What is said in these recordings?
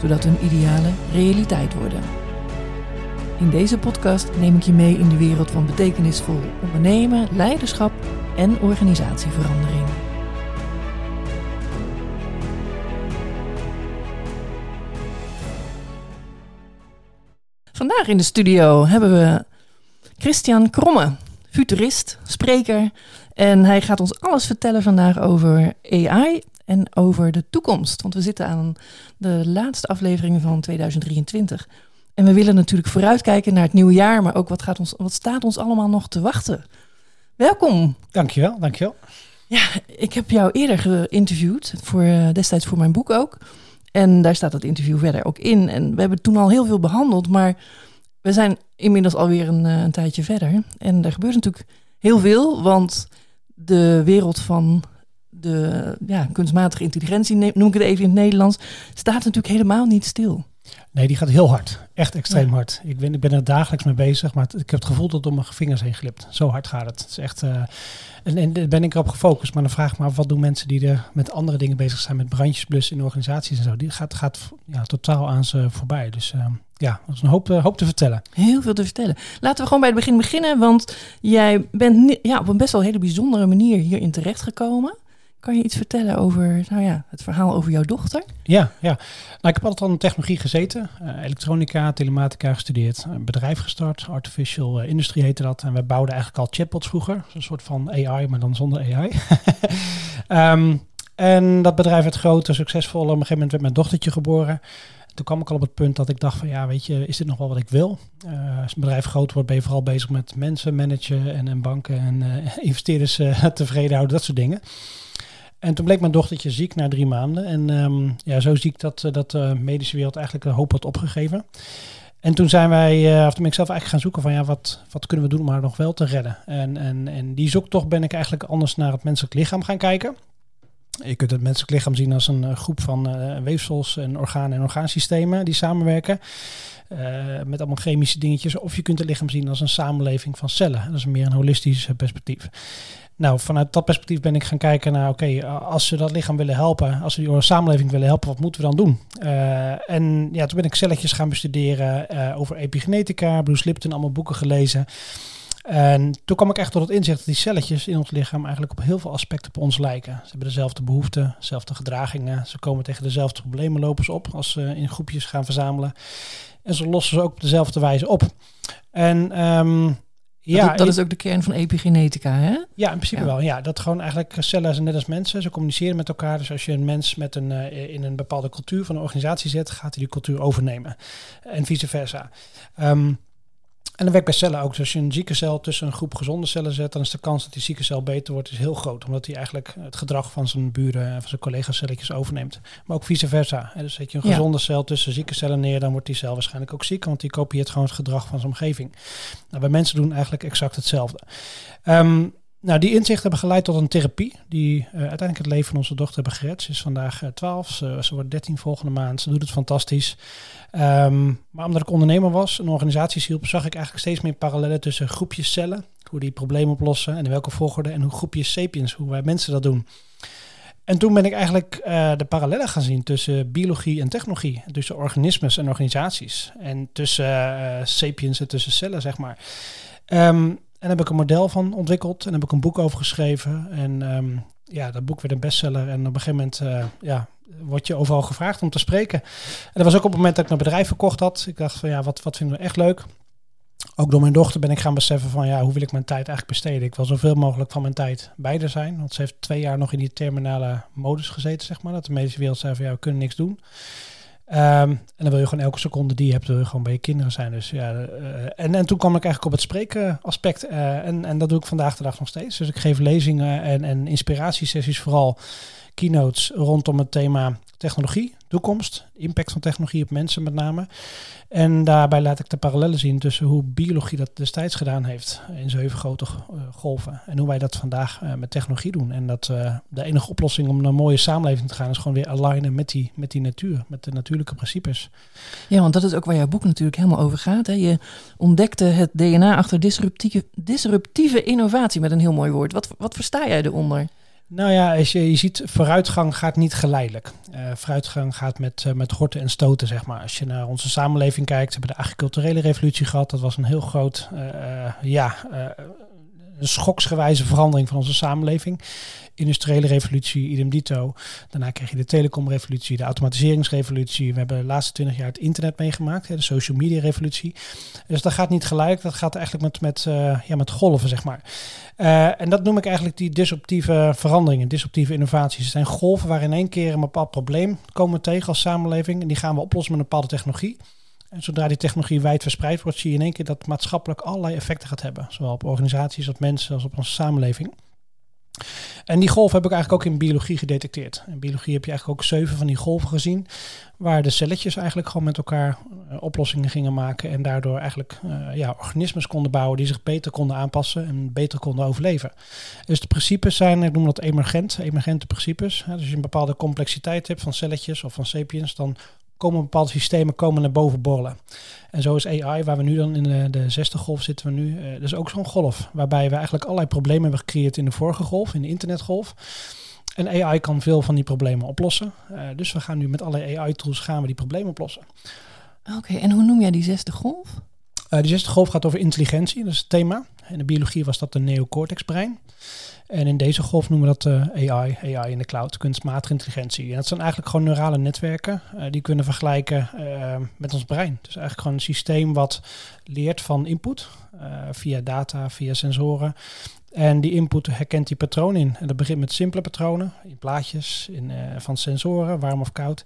zodat hun idealen realiteit worden. In deze podcast neem ik je mee in de wereld van betekenisvol ondernemen, leiderschap en organisatieverandering. Vandaag in de studio hebben we Christian Kromme, futurist, spreker. En hij gaat ons alles vertellen vandaag over AI en over de toekomst. Want we zitten aan de laatste afleveringen van 2023. En we willen natuurlijk vooruitkijken naar het nieuwe jaar, maar ook wat, gaat ons, wat staat ons allemaal nog te wachten. Welkom. Dankjewel, dankjewel. Ja, ik heb jou eerder geïnterviewd, voor, eh, destijds voor mijn boek ook. En daar staat dat interview verder ook in. En we hebben toen al heel veel behandeld, maar we zijn inmiddels alweer een, eh, een tijdje verder. En er gebeurt natuurlijk heel veel, want de wereld van de ja, kunstmatige intelligentie, noem ik het even in het Nederlands, staat natuurlijk helemaal niet stil. Nee, die gaat heel hard. Echt extreem hard. Ik ben, ik ben er dagelijks mee bezig, maar ik heb het gevoel dat het om mijn vingers heen glipt. Zo hard gaat het. Het is echt. Uh, en, en daar ben ik erop gefocust. Maar dan vraag ik me af, wat doen mensen die er met andere dingen bezig zijn, met brandjes in organisaties en zo. Die gaat, gaat ja, totaal aan ze voorbij. Dus uh, ja, dat is een hoop, uh, hoop te vertellen. Heel veel te vertellen. Laten we gewoon bij het begin beginnen, want jij bent ja, op een best wel hele bijzondere manier hierin terechtgekomen. Kan je iets vertellen over nou ja, het verhaal over jouw dochter? Ja, ja. Nou, ik heb altijd al in technologie gezeten. Uh, elektronica, telematica gestudeerd. Een bedrijf gestart. Artificial eh, Industry heette dat. En we bouwden eigenlijk al chatbots vroeger. Een soort van AI, maar dan zonder AI. um, en dat bedrijf werd groter, succesvol. Op een gegeven moment werd mijn dochtertje geboren. Toen kwam ik al op het punt dat ik dacht van ja, weet je, is dit nog wel wat ik wil? Uh, als een bedrijf groot wordt, ben je vooral bezig met mensen managen en, en banken en investeerders tevreden houden, dat soort dingen. En toen bleek mijn dochtertje ziek na drie maanden. En um, ja, zo ziek dat, eh, dat de medische wereld eigenlijk de hoop had opgegeven. En toen zijn wij, uh, of toen ben ik zelf eigenlijk gaan zoeken van ja, wat, wat kunnen we doen om haar nog wel te redden? En, en, en die zoektocht ben ik eigenlijk anders naar het menselijk lichaam gaan kijken. Je kunt het menselijk lichaam zien als een groep van weefsels en organen en orgaansystemen die samenwerken. Met allemaal chemische dingetjes. Of je kunt het lichaam zien als een samenleving van cellen. Dat is meer een holistisch perspectief. Nou, vanuit dat perspectief ben ik gaan kijken naar, oké, als ze dat lichaam willen helpen, als ze die samenleving willen helpen, wat moeten we dan doen? Uh, en ja, toen ben ik celletjes gaan bestuderen uh, over epigenetica, Bruce Lipton, allemaal boeken gelezen. En toen kwam ik echt tot het inzicht dat die celletjes in ons lichaam eigenlijk op heel veel aspecten op ons lijken. Ze hebben dezelfde behoeften, dezelfde gedragingen. Ze komen tegen dezelfde problemen lopen ze op als ze in groepjes gaan verzamelen. En ze lossen ze ook op dezelfde wijze op. En um, ja, dat, dat is ook de kern van epigenetica, hè? Ja, in principe wel. Ja, dat gewoon eigenlijk cellen zijn net als mensen. Ze communiceren met elkaar. Dus als je een mens met een, uh, in een bepaalde cultuur van een organisatie zet, gaat hij die cultuur overnemen. En vice versa. Um, en dat werkt bij cellen ook. Dus als je een zieke cel tussen een groep gezonde cellen zet, dan is de kans dat die zieke cel beter wordt is heel groot. Omdat hij eigenlijk het gedrag van zijn buren en van zijn collega-celletjes overneemt. Maar ook vice versa. Dus zet je een gezonde cel tussen zieke cellen neer, dan wordt die cel waarschijnlijk ook ziek. Want die kopieert gewoon het gedrag van zijn omgeving. Nou, bij mensen doen eigenlijk exact hetzelfde. Um, nou, die inzichten hebben geleid tot een therapie die uh, uiteindelijk het leven van onze dochter hebben gered. Ze is vandaag uh, 12, ze, wordt 13 volgende maand. Ze doet het fantastisch. Um, maar omdat ik ondernemer was en organisaties hielp, zag ik eigenlijk steeds meer parallellen tussen groepjes cellen, hoe die problemen oplossen en in welke volgorde, en hoe groepjes sapiens, hoe wij mensen dat doen. En toen ben ik eigenlijk uh, de parallellen gaan zien tussen biologie en technologie, tussen organismes en organisaties, en tussen sapiens en tussen cellen, zeg maar. Um, en heb ik een model van ontwikkeld en heb ik een boek over geschreven. En um, ja, dat boek werd een bestseller. En op een gegeven moment uh, ja, word je overal gevraagd om te spreken. En dat was ook op het moment dat ik mijn bedrijf verkocht had. Ik dacht van ja, wat, wat vinden we echt leuk? Ook door mijn dochter ben ik gaan beseffen van ja, hoe wil ik mijn tijd eigenlijk besteden? Ik wil zoveel mogelijk van mijn tijd bij zijn. Want ze heeft twee jaar nog in die terminale modus gezeten, zeg maar. Dat de medische wereld zei van ja, we kunnen niks doen. Um, en dan wil je gewoon elke seconde die je hebt, wil je gewoon bij je kinderen zijn. Dus ja, uh, en, en toen kwam ik eigenlijk op het spreken aspect. Uh, en, en dat doe ik vandaag de dag nog steeds. Dus ik geef lezingen en, en inspiratiesessies vooral keynotes rondom het thema technologie, toekomst, impact van technologie op mensen met name. En daarbij laat ik de parallellen zien tussen hoe biologie dat destijds gedaan heeft in zeven grote uh, golven. En hoe wij dat vandaag uh, met technologie doen. En dat uh, de enige oplossing om naar een mooie samenleving te gaan is gewoon weer alignen met die, met die natuur, met de natuurlijke principes. Ja, want dat is ook waar jouw boek natuurlijk helemaal over gaat. Hè? Je ontdekte het DNA achter disruptieve, disruptieve innovatie met een heel mooi woord. Wat, wat versta jij eronder? Nou ja, je, je ziet, vooruitgang gaat niet geleidelijk. Uh, vooruitgang gaat met, uh, met horten en stoten, zeg maar. Als je naar onze samenleving kijkt, hebben we de agriculturele revolutie gehad. Dat was een heel groot, uh, ja, een schoksgewijze verandering van onze samenleving. Industriële revolutie, idem dito. Daarna kreeg je de telecomrevolutie, de automatiseringsrevolutie. We hebben de laatste twintig jaar het internet meegemaakt, de social media revolutie. Dus dat gaat niet gelijk, dat gaat eigenlijk met, met, uh, ja, met golven, zeg maar. Uh, en dat noem ik eigenlijk die disruptieve veranderingen, disruptieve innovaties. Het zijn golven waar in één keer een bepaald probleem komen tegen als samenleving. En die gaan we oplossen met een bepaalde technologie. En zodra die technologie wijd verspreid wordt, zie je in één keer dat maatschappelijk allerlei effecten gaat hebben. Zowel op organisaties, op mensen als op onze samenleving. En die golf heb ik eigenlijk ook in biologie gedetecteerd. In biologie heb je eigenlijk ook zeven van die golven gezien, waar de celletjes eigenlijk gewoon met elkaar uh, oplossingen gingen maken en daardoor eigenlijk uh, ja, organismes konden bouwen die zich beter konden aanpassen en beter konden overleven. Dus de principes zijn, ik noem dat emergent, emergente principes. Dus als je een bepaalde complexiteit hebt van celletjes of van sapiens, dan komen bepaalde systemen komen naar boven borrelen. En zo is AI, waar we nu dan in de, de zesde golf zitten we nu, uh, dat is ook zo'n golf. Waarbij we eigenlijk allerlei problemen hebben gecreëerd in de vorige golf, in de internetgolf. En AI kan veel van die problemen oplossen. Uh, dus we gaan nu met alle AI-tools gaan we die problemen oplossen. Oké, en hoe noem jij die zesde golf? Uh, die zesde golf gaat over intelligentie, dat is het thema. In de biologie was dat de neocortex-brein. En in deze golf noemen we dat uh, AI, AI in de cloud, kunstmatige intelligentie. En dat zijn eigenlijk gewoon neurale netwerken uh, die kunnen vergelijken met ons brein. Dus eigenlijk gewoon een systeem wat leert van input via data, via sensoren. En die input herkent die patroon in. En dat begint met simpele patronen, in plaatjes, in, van sensoren, warm of koud.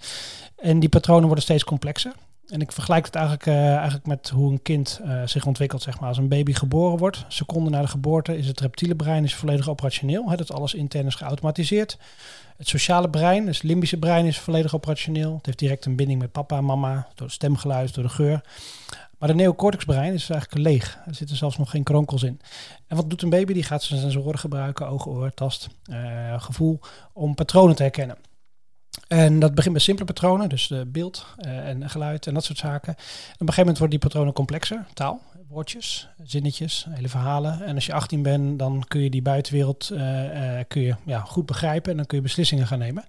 En die patronen worden steeds complexer. En ik vergelijk het eigenlijk, uh, eigenlijk met hoe een kind uh, zich ontwikkelt. Zeg maar. Als een baby geboren wordt, seconden na de geboorte, is het reptiele brein is volledig operationeel. Hè, dat alles intern is geautomatiseerd. Het sociale brein, dus het limbische brein, is volledig operationeel. Het heeft direct een binding met papa en mama, door het stemgeluid, door de geur. Maar de neocortexbrein is eigenlijk leeg. Er zitten zelfs nog geen kronkels in. En wat doet een baby? Die gaat zijn sensoren gebruiken, oog, oor, tast, uh, gevoel, om patronen te herkennen. En dat begint met simpele patronen, dus uh, beeld uh, en geluid en dat soort zaken. En op een gegeven moment worden die patronen complexer, taal, woordjes, zinnetjes, hele verhalen. En als je 18 bent, dan kun je die buitenwereld uh, kun je, ja, goed begrijpen en dan kun je beslissingen gaan nemen.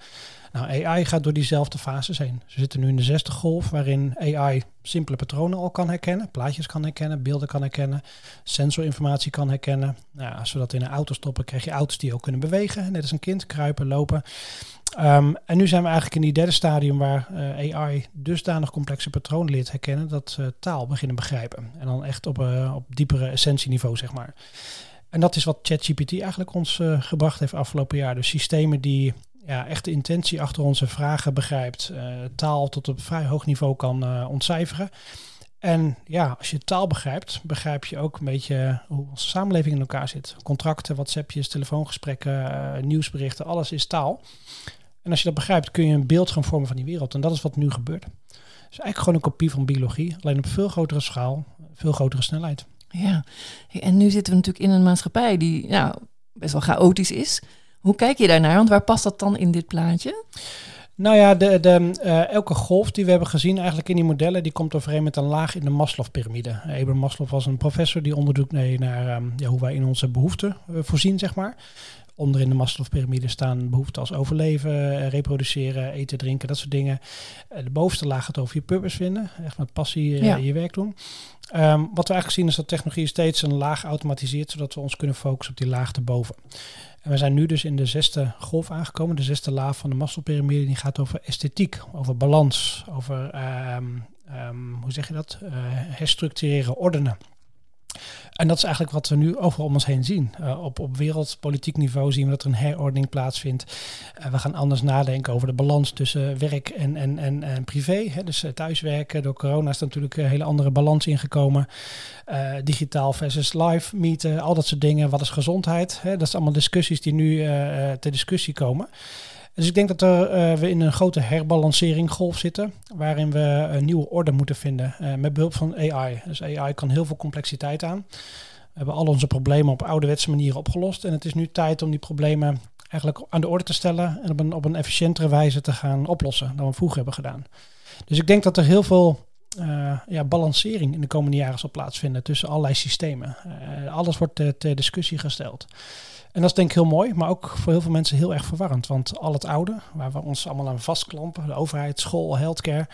Nou, AI gaat door diezelfde fases heen. Ze zitten nu in de zesde golf, waarin AI simpele patronen al kan herkennen, plaatjes kan herkennen, beelden kan herkennen, sensorinformatie kan herkennen. Nou, als we dat in een auto stoppen, krijg je auto's die ook kunnen bewegen, net als een kind, kruipen, lopen. Um, en nu zijn we eigenlijk in die derde stadium waar uh, AI dusdanig complexe patronen leert herkennen dat uh, taal beginnen begrijpen. En dan echt op, uh, op diepere essentieniveau, zeg maar. En dat is wat ChatGPT eigenlijk ons gebracht heeft afgelopen jaar. Dus systemen die ja, echt de intentie achter onze vragen begrijpt, taal tot op vrij hoog niveau kan ontcijferen. En ja, als je taal begrijpt, begrijp je ook een beetje hoe onze samenleving in elkaar zit. Contracten, WhatsAppjes, telefoongesprekken, nieuwsberichten, alles is taal. En als je dat begrijpt, kun je een beeld gaan vormen van die wereld. En dat is wat nu gebeurt. Dus eigenlijk gewoon een kopie van biologie, alleen op veel grotere schaal, veel grotere snelheid. Ja, en nu zitten we natuurlijk in een maatschappij die nou, best wel chaotisch is. Hoe kijk je daarnaar? Want waar past dat dan in dit plaatje? Nou ja, de, de, uh, elke golf die we hebben gezien eigenlijk in die modellen, die komt overeen met een laag in de Maslow-pyramide. Abraham Maslow was een professor die onderzoek deed naar um, ja, hoe wij in onze behoeften uh, voorzien, zeg maar. Onder in de Maslow-pyramide staan behoeften als overleven, reproduceren, eten, drinken, dat soort dingen. De bovenste laag gaat over je purpose vinden, echt met passie ja. je werk doen. Um, wat we eigenlijk zien is dat technologie steeds een laag automatiseert, zodat we ons kunnen focussen op die laag erboven. En we zijn nu dus in de zesde golf aangekomen, de zesde laag van de Maslow-pyramide. Die gaat over esthetiek, over balans, over, um, um, hoe zeg je dat, uh, herstructureren, ordenen. En dat is eigenlijk wat we nu overal om ons heen zien. Uh, op, op wereldpolitiek niveau zien we dat er een herordening plaatsvindt. Uh, we gaan anders nadenken over de balans tussen werk en, en, en, en privé. Hè. Dus uh, thuiswerken. Door corona is er natuurlijk een hele andere balans ingekomen. digitaal versus live meeten, al dat soort dingen. Wat is gezondheid? Hè. Dat zijn allemaal discussies die nu ter discussie komen. Dus ik denk dat eh, we in een grote herbalancering golf zitten, waarin we een nieuwe orde moeten vinden uh, met behulp van AI. Dus AI kan heel veel complexiteit aan. We hebben al onze problemen op ouderwetse manieren opgelost en het is nu tijd om die problemen eigenlijk aan de orde te stellen en op een, op een efficiëntere wijze te gaan oplossen dan we vroeger hebben gedaan. Dus ik denk dat er heel veel uh, ja, balancering in de komende jaren zal plaatsvinden tussen allerlei systemen. Alles wordt ter discussie gesteld. En dat is denk ik heel mooi, maar ook voor heel veel mensen heel erg verwarrend. Want al het oude, waar we ons allemaal aan vastklampen, de overheid, school, healthcare,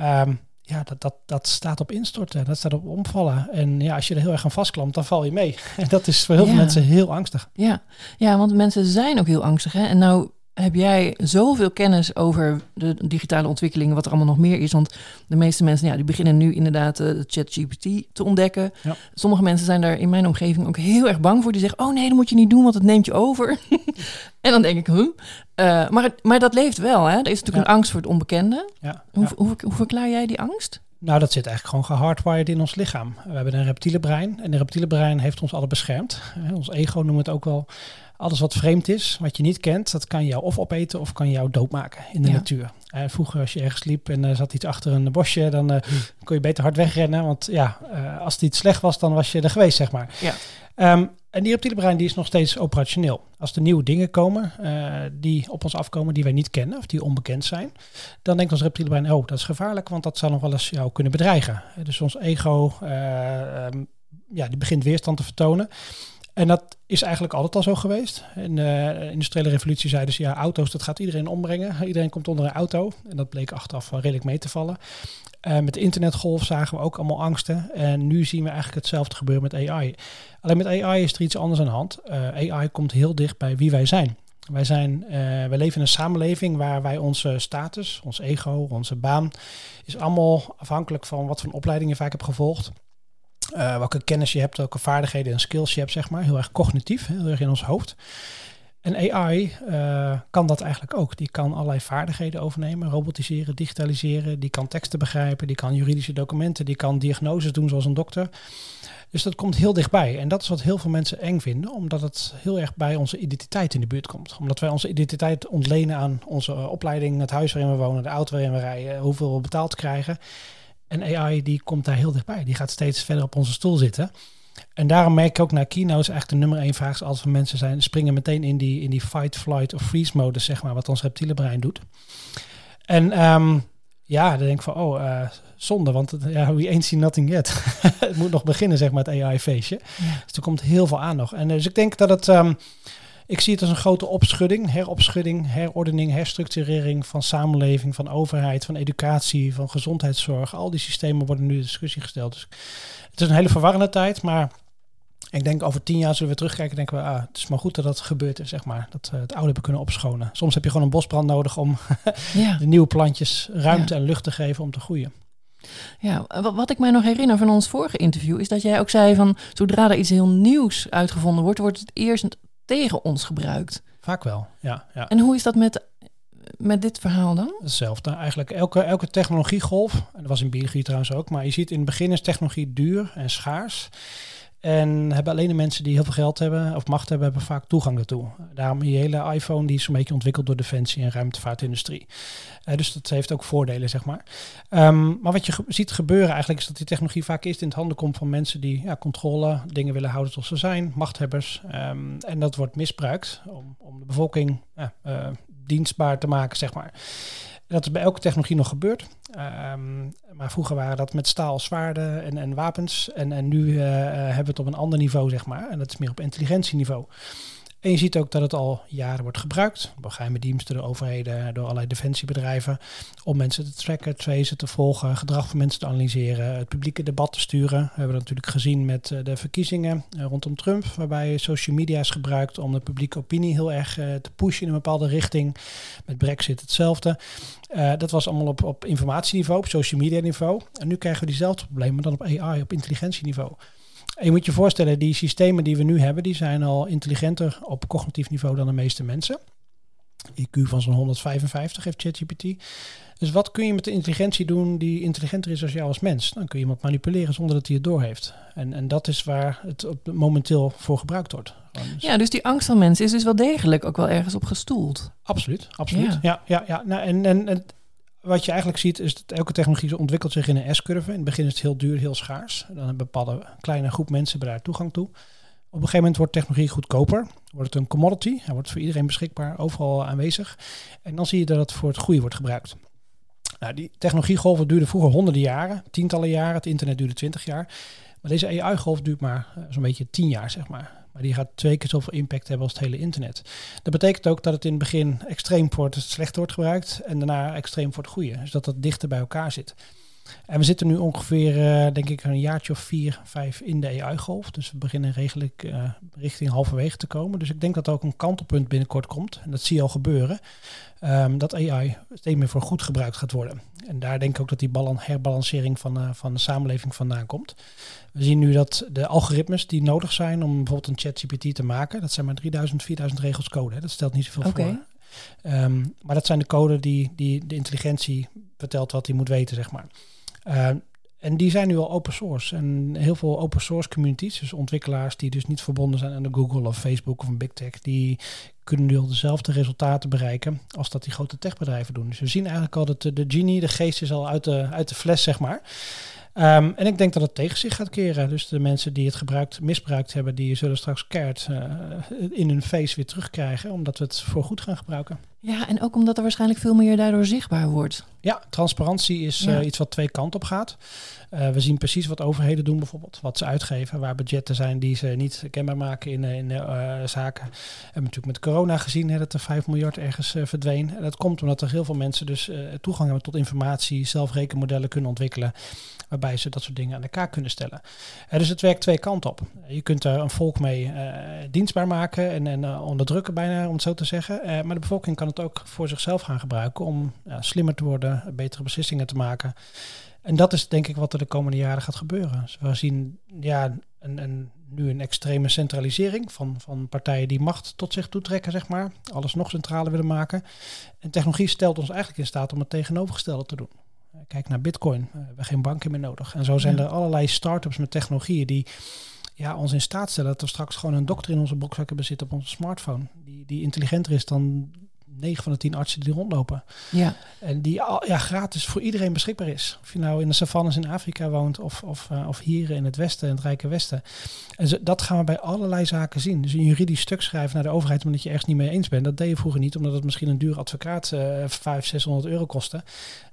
um, ja, dat, dat, dat staat op instorten, dat staat op omvallen. En ja, als je er heel erg aan vastklampt, dan val je mee. En dat is voor heel veel mensen heel angstig. Ja. ja, want mensen zijn ook heel angstig. Hè? En nou heb jij zoveel kennis over de digitale ontwikkelingen, wat er allemaal nog meer is? Want de meeste mensen, ja, die beginnen nu inderdaad uh, ChatGPT te ontdekken. Ja. Sommige mensen zijn daar in mijn omgeving ook heel erg bang voor. Die zeggen, oh nee, dat moet je niet doen, want het neemt je over. en dan denk ik, huh? Uh, maar, maar dat leeft wel, hè? Er is natuurlijk een angst voor het onbekende. Ja. Hoe, hoe, hoe verklaar jij die angst? Nou, dat zit eigenlijk gewoon gehardwired in ons lichaam. We hebben een reptiele brein en de reptiele brein heeft ons alle beschermd. Ons ego noemen we het ook wel alles wat vreemd is, wat je niet kent, dat kan jou of opeten of kan jou doodmaken in de natuur. Uh, vroeger als je ergens liep en er uh, zat iets achter een bosje, dan uh, kon je beter hard wegrennen. Want ja, als het iets slecht was, dan was je er geweest, zeg maar. Ja. Um, en die reptiele brein die is nog steeds operationeel. Als er nieuwe dingen komen die op ons afkomen die wij niet kennen of die onbekend zijn, dan denkt ons reptiele brein, oh, dat is gevaarlijk, want dat zou nog wel eens jou kunnen bedreigen. dus ons ego, um, ja, die begint weerstand te vertonen. En dat is eigenlijk altijd al zo geweest. In de industriële revolutie zeiden ze, ja, auto's, dat gaat iedereen ombrengen. Iedereen komt onder een auto. En dat bleek achteraf redelijk mee te vallen. Uh, met de internetgolf zagen we ook allemaal angsten. En nu zien we eigenlijk hetzelfde gebeuren met AI. Alleen met AI is er iets anders aan de hand. Uh, AI komt heel dicht bij wie wij zijn. Wij, zijn, uh, wij leven in een samenleving waar wij onze status, ons ego, onze baan, is allemaal afhankelijk van wat voor opleiding je vaak hebt gevolgd. Uh, welke kennis je hebt, welke vaardigheden en skills je hebt, zeg maar. Heel erg cognitief, heel erg in ons hoofd. En AI eh, kan dat eigenlijk ook. Die kan allerlei vaardigheden overnemen, robotiseren, digitaliseren. Die kan teksten begrijpen, die kan juridische documenten, die kan diagnoses doen zoals een dokter. Dus dat komt heel dichtbij. En dat is wat heel veel mensen eng vinden, omdat het heel erg bij onze identiteit in de buurt komt. Omdat wij onze identiteit ontlenen aan onze opleiding, het huis waarin we wonen, de auto waarin we rijden, hoeveel we betaald krijgen. En AI die komt daar heel dichtbij. Die gaat steeds verder op onze stoel zitten. En daarom merk ik ook naar keynotes eigenlijk de nummer één vraag als er mensen zijn, springen meteen in die, in die fight, flight of freeze modus, zeg maar, wat ons reptiele brein doet. En um, ja, dan denk ik van, oh, uh, zonde, want het, ja, we ain't seen nothing yet. het moet nog beginnen, zeg maar, het AI-feestje. Dus er komt heel veel aan nog. En dus ik denk dat het... Um, ik zie het als een grote opschudding, heropschudding, herordening, herstructurering van samenleving, van overheid, van educatie, van gezondheidszorg. Al die systemen worden nu in discussie gesteld. Dus het is een hele verwarrende tijd, maar ik denk over tien jaar zullen we terugkijken en denken we, ah, het is maar goed dat dat gebeurd is, zeg maar. Dat we het oude hebben kunnen opschonen. Soms heb je gewoon een bosbrand nodig om ja. de nieuwe plantjes ruimte en lucht te geven om te groeien. Ja, wat ik mij nog herinner van ons vorige interview is dat jij ook zei van zodra er iets heel nieuws uitgevonden wordt, wordt het eerst tegen ons gebruikt. Vaak wel, ja. ja. En hoe is dat met, met dit verhaal dan? Hetzelfde. Eigenlijk elke, elke technologiegolf, en dat was in biologie trouwens ook, maar je ziet in het begin is technologie duur en schaars. En hebben alleen de mensen die heel veel geld hebben of macht hebben, hebben vaak toegang daartoe. Daarom die hele iPhone die is een beetje ontwikkeld door Defensie en ruimtevaartindustrie. Uh, dus dat heeft ook voordelen, zeg maar. Um, maar wat je ziet gebeuren eigenlijk is dat die technologie vaak eerst in het handen komt van mensen die ja, controle, dingen willen houden zoals ze zijn, machthebbers. Um, en dat wordt misbruikt om, om de bevolking uh, dienstbaar te maken, zeg maar. Dat is bij elke technologie nog gebeurd. Um, maar vroeger waren dat met staal, zwaarden en, en wapens. En, en nu uh, hebben we het op een ander niveau, zeg maar. En dat is meer op intelligentieniveau. En je ziet ook dat het al jaren wordt gebruikt door geheime diensten, door overheden, door allerlei defensiebedrijven, om mensen te tracken, tracen, te volgen, gedrag van mensen te analyseren, het publieke debat te sturen. We hebben dat natuurlijk gezien met eh, de verkiezingen eh, rondom Trump, waarbij social media is gebruikt om de publieke opinie heel erg eh, te pushen in een bepaalde richting. Met Brexit hetzelfde. dat was allemaal op, op informatieniveau, op social media niveau. En nu krijgen we diezelfde problemen, dan op AI, op intelligentieniveau. En je moet je voorstellen, die systemen die we nu hebben, die zijn al intelligenter op cognitief niveau dan de meeste mensen. IQ van zo'n 155 heeft ChatGPT. Dus wat kun je met de intelligentie doen die intelligenter is als jou als mens? Dan kun je iemand manipuleren zonder dat hij het doorheeft. En, en dat is waar het op, momenteel voor gebruikt wordt. Ja, dus die angst van mensen is dus wel degelijk ook wel ergens op gestoeld. Absoluut, absoluut. Ja, ja, ja. Nou, en, en, en wat je eigenlijk ziet is dat elke technologie ontwikkelt zich in een S-curve. In het begin is het heel duur, heel schaars. Dan een bepaalde kleine groep mensen daar toegang toe. Op een gegeven moment wordt technologie goedkoper. Wordt het een commodity. Hij wordt voor iedereen beschikbaar, overal aanwezig. En dan zie je dat het voor het goede wordt gebruikt. Nou, die technologiegolven duurden vroeger honderden jaren, tientallen jaren. Het internet duurde twintig jaar. Maar deze AI-golf duurt maar uh, zo'n beetje tien jaar, zeg maar. Maar die gaat twee keer zoveel impact hebben als het hele internet. Dat betekent ook dat het in het begin extreem voor het slechte wordt gebruikt en daarna extreem voor het goede. Dus dat dat dichter bij elkaar zit. En we zitten nu ongeveer, uh, denk ik, een jaartje of vier, vijf in de AI-golf. Dus we beginnen redelijk uh, richting halverwege te komen. Dus ik denk dat er ook een kantelpunt binnenkort komt. En dat zie je al gebeuren. Um, dat AI steeds meer voor goed gebruikt gaat worden. En daar denk ik ook dat die herbalancering van, uh, van de samenleving vandaan komt. We zien nu dat de algoritmes die nodig zijn om bijvoorbeeld een ChatGPT te maken, dat zijn maar 3000, 4000 regels code. Hè. Dat stelt niet zoveel okay. voor. Um, maar dat zijn de code die, die de intelligentie vertelt wat hij moet weten, zeg maar. Uh, en die zijn nu al open source. En heel veel open source communities, dus ontwikkelaars die dus niet verbonden zijn aan de Google of Facebook of een big tech, die kunnen nu al dezelfde resultaten bereiken als dat die grote techbedrijven doen. Dus we zien eigenlijk al dat de, genie, de geest is al uit de, uit de fles, zeg maar. Um, en ik denk dat het tegen zich gaat keren. Dus de mensen die het gebruikt, misbruikt hebben, die zullen straks keert uh, in hun face weer terugkrijgen, omdat we het voor goed gaan gebruiken. Ja, en ook omdat er waarschijnlijk veel meer daardoor zichtbaar wordt. Ja, transparantie is ja. uh, iets wat twee kanten op gaat. Uh, we zien precies wat overheden doen bijvoorbeeld, wat ze uitgeven, waar budgetten zijn die ze niet kenbaar maken in, in uh, zaken. We hebben natuurlijk met corona gezien hè, dat er 5 miljard ergens verdween. En dat komt omdat er heel veel mensen dus toegang hebben tot informatie, zelfrekenmodellen kunnen ontwikkelen waarbij ze dat soort dingen aan elkaar kunnen stellen. Dus het werkt twee kanten op. Je kunt er een volk mee dienstbaar maken en, en onderdrukken bijna, om het zo te zeggen. maar de bevolking kan het ook voor zichzelf gaan gebruiken om slimmer te worden, betere beslissingen te maken. En dat is denk ik wat er de komende jaren gaat gebeuren. Dus we zien ja, een, een, nu een extreme centralisering van, van partijen die macht tot zich toetrekken, zeg maar. Alles nog centraler willen maken. En technologie stelt ons eigenlijk in staat om het tegenovergestelde te doen. Kijk naar Bitcoin. We hebben geen banken meer nodig. En zo zijn er allerlei start-ups met technologieën die ja, ons in staat stellen dat we straks gewoon een dokter in onze broekzak hebben zitten op onze smartphone. Die, die intelligenter is dan 9 van de 10 artsen die rondlopen. Ja. En die ja, gratis voor iedereen beschikbaar is. Of je nou in de savannes in Afrika woont of, of, uh, of hier in het Westen, in het Rijke Westen. En zo, dat gaan we bij allerlei zaken zien. Dus een juridisch stuk schrijven naar de overheid omdat je ergens niet mee eens bent. Dat deed je vroeger niet, omdat het misschien een duur advocaat uh, 500, 600 euro kostte.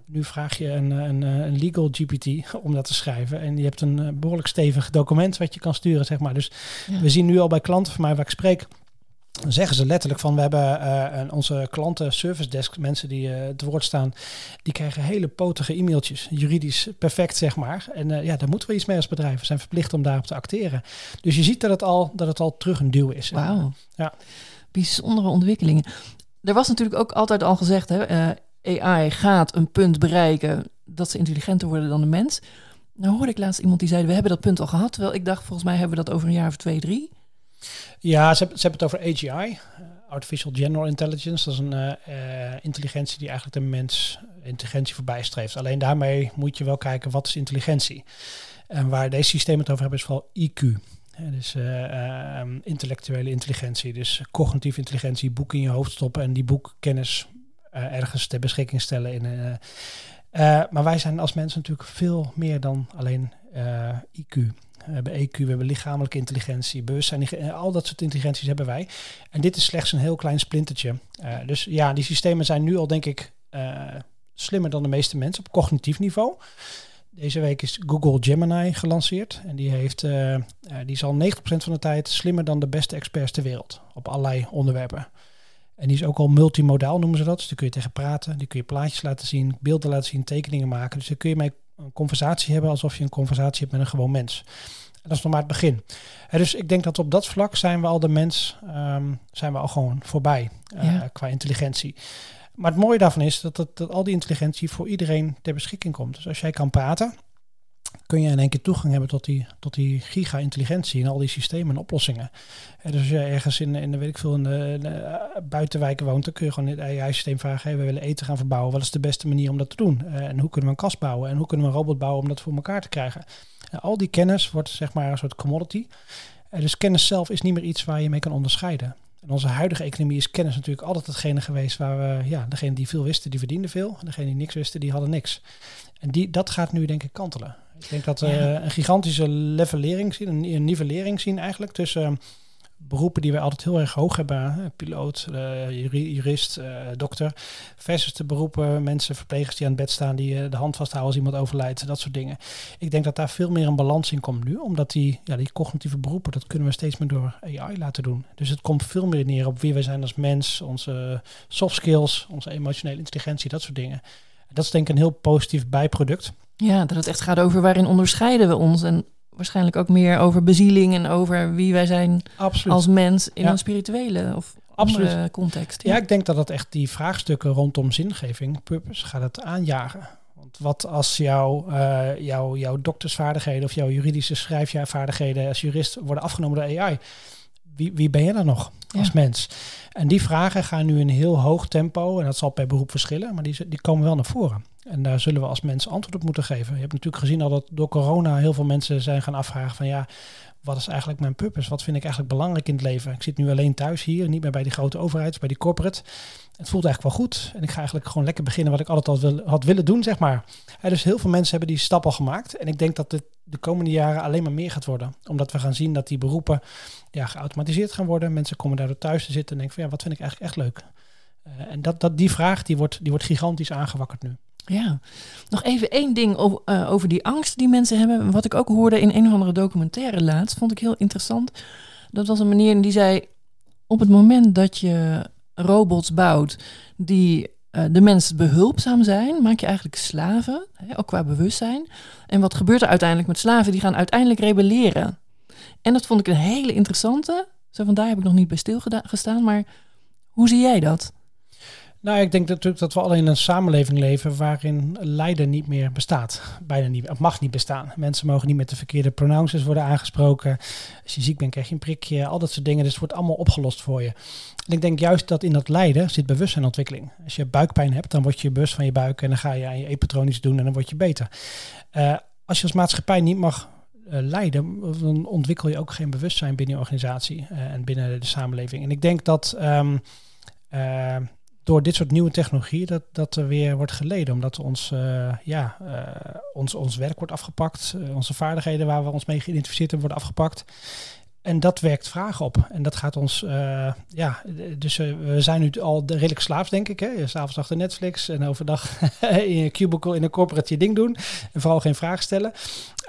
Nu vraag je een, een, een, legal GPT om dat te schrijven. En je hebt een behoorlijk stevig document wat je kan sturen, zeg maar. Dus ja. we zien nu al bij klanten van mij waar ik spreek zeggen ze letterlijk van we hebben uh, onze klanten service desk mensen die uh, te woord staan, die krijgen hele potige e-mailtjes, juridisch perfect zeg maar. En uh, ja, daar moeten we iets mee als bedrijf. We zijn verplicht om daarop te acteren. Dus je ziet dat het al, dat het al terug een duw is. Wauw. Ja. Bijzondere ontwikkelingen. Er was natuurlijk ook altijd al gezegd, hè, AI gaat een punt bereiken dat ze intelligenter worden dan de mens. Nou hoorde ik laatst iemand die zei, we hebben dat punt al gehad. Terwijl ik dacht, volgens mij hebben we dat over een jaar of twee, drie. Ja, ze hebben, het over AGI, Artificial General Intelligence. Dat is een uh, intelligentie die eigenlijk de mens intelligentie voorbij streeft. Alleen daarmee moet je wel kijken, wat is intelligentie? En waar deze systemen het over hebben is vooral IQ. Dus uh, um, intellectuele intelligentie, dus cognitieve intelligentie, boek in je hoofd stoppen en die boekkennis ergens ter beschikking stellen. In, maar wij zijn als mensen natuurlijk veel meer dan alleen IQ. We hebben EQ, we hebben lichamelijke intelligentie, bewustzijn, eh, al dat soort intelligenties hebben wij. En dit is slechts een heel klein splintertje. Uh, dus ja, die systemen zijn nu al denk ik slimmer dan de meeste mensen op cognitief niveau. Deze week is Google Gemini gelanceerd en die, heeft, die is al 90% van de tijd slimmer dan de beste experts ter wereld op allerlei onderwerpen. En die is ook al multimodaal noemen ze dat. Dus daar kun je tegen praten, die kun je plaatjes laten zien, beelden laten zien, tekeningen maken. Dus daar kun je mee een conversatie hebben alsof je een conversatie hebt met een gewoon mens. En dat is nog maar het begin. En dus ik denk dat op dat vlak zijn we al de mens, um, zijn we al gewoon voorbij uh, ja. qua intelligentie. Maar het mooie daarvan is dat, dat, dat al die intelligentie voor iedereen ter beschikking komt. Dus als jij kan praten, kun je in één keer toegang hebben tot die, tot die giga-intelligentie en al die systemen en oplossingen. En dus als je ergens in, in weet ik veel, in de, buitenwijken woont, dan kun je gewoon het AI-systeem vragen, hey, we willen eten gaan verbouwen, wat is de beste manier om dat te doen? Uh, en hoe kunnen we een kast bouwen? En hoe kunnen we een robot bouwen om dat voor elkaar te krijgen? En al die kennis wordt zeg maar een soort commodity. Dus kennis zelf is niet meer iets waar je mee kan onderscheiden. In onze huidige economie is kennis natuurlijk altijd hetgene geweest waar we, ja, degene die veel wisten, die verdienden veel. En degene die niks wisten, die hadden niks. En die, dat gaat nu denk ik kantelen. Ik denk dat we een gigantische levelering zien, een, een nivellering zien eigenlijk tussen beroepen die wij altijd heel erg hoog hebben. Piloot, uh, jurist, uh, dokter. Versus de beroepen, mensen, verplegers die aan het bed staan, die uh, de hand vasthouden als iemand overlijdt. Dat soort dingen. Ik denk dat daar veel meer een balans in komt nu. Omdat die, ja, die cognitieve beroepen, dat kunnen we steeds meer door AI laten doen. Dus het komt veel meer neer op wie wij zijn als mens. Onze soft skills, onze emotionele intelligentie, dat soort dingen. Dat is denk ik een heel positief bijproduct. Ja, dat het echt gaat over waarin onderscheiden we ons. En waarschijnlijk ook meer over bezieling en over wie wij zijn als mens in een spirituele of Absoluut. andere context. Ja. ik denk dat het echt die vraagstukken rondom zingeving, purpose, gaat het aanjagen. Want wat als jouw, uh, jouw, jouw doktersvaardigheden of jouw juridische schrijfvaardigheden als jurist worden afgenomen door AI? Wie, wie ben je dan nog als mens? En die vragen gaan nu in heel hoog tempo, en dat zal per beroep verschillen, maar die, die komen wel naar voren. En daar zullen we als mensen antwoord op moeten geven. Je hebt natuurlijk gezien al dat door corona heel veel mensen zijn gaan afvragen van ja, wat is eigenlijk mijn purpose? Wat vind ik eigenlijk belangrijk in het leven? Ik zit nu alleen thuis hier, niet meer bij die grote overheid, bij die corporate. Het voelt eigenlijk wel goed. En ik ga eigenlijk gewoon lekker beginnen wat ik altijd al had willen doen, zeg maar. dus heel veel mensen hebben die stap al gemaakt. En ik denk dat het de komende jaren alleen maar meer gaat worden. Omdat we gaan zien dat die beroepen ja, geautomatiseerd gaan worden. Mensen komen daardoor thuis te zitten en denken van ja, wat vind ik eigenlijk echt leuk? Uh, en dat, dat, die vraag die wordt, die wordt gigantisch aangewakkerd nu. Ja, nog even één ding over, uh, over die angst die mensen hebben. Wat ik ook hoorde in een of andere documentaire laatst, vond ik heel interessant. Dat was een meneer die zei: op het moment dat je robots bouwt die uh, de mensen behulpzaam zijn, maak je eigenlijk slaven, hè, ook qua bewustzijn. En wat gebeurt er uiteindelijk met slaven? Die gaan uiteindelijk rebelleren. En dat vond ik een hele interessante. Zo van daar heb ik nog niet bij stilgestaan, maar hoe zie jij dat? Nou, ik denk natuurlijk dat we al in een samenleving leven waarin lijden niet meer bestaat. Bijna niet, of mag niet bestaan. Mensen mogen niet met de verkeerde pronouncers worden aangesproken. Als je ziek bent, krijg je een prikje, al dat soort dingen. Dus het wordt allemaal opgelost voor je. En ik denk juist dat in dat lijden zit bewustzijnontwikkeling. Als je buikpijn hebt, dan word je bewust van je buik en dan ga je aan je epitronisch doen en dan word je beter. Uh, als je als maatschappij niet mag uh, leiden, dan ontwikkel je ook geen bewustzijn binnen je organisatie uh, en binnen de samenleving. En ik denk dat um, door dit soort nieuwe technologie dat, dat er weer wordt geleden. Omdat ons, uh, ja, uh, ons, ons werk wordt afgepakt. Uh, onze vaardigheden waar we ons mee geïdentificeerd hebben worden afgepakt. En dat werkt vragen op. En dat gaat ons, uh, ja, dus uh, we zijn nu al redelijk slaafs, denk ik. Hè? S'avonds achter Netflix en overdag in een cubicle in een corporate je ding doen. En vooral geen vragen stellen.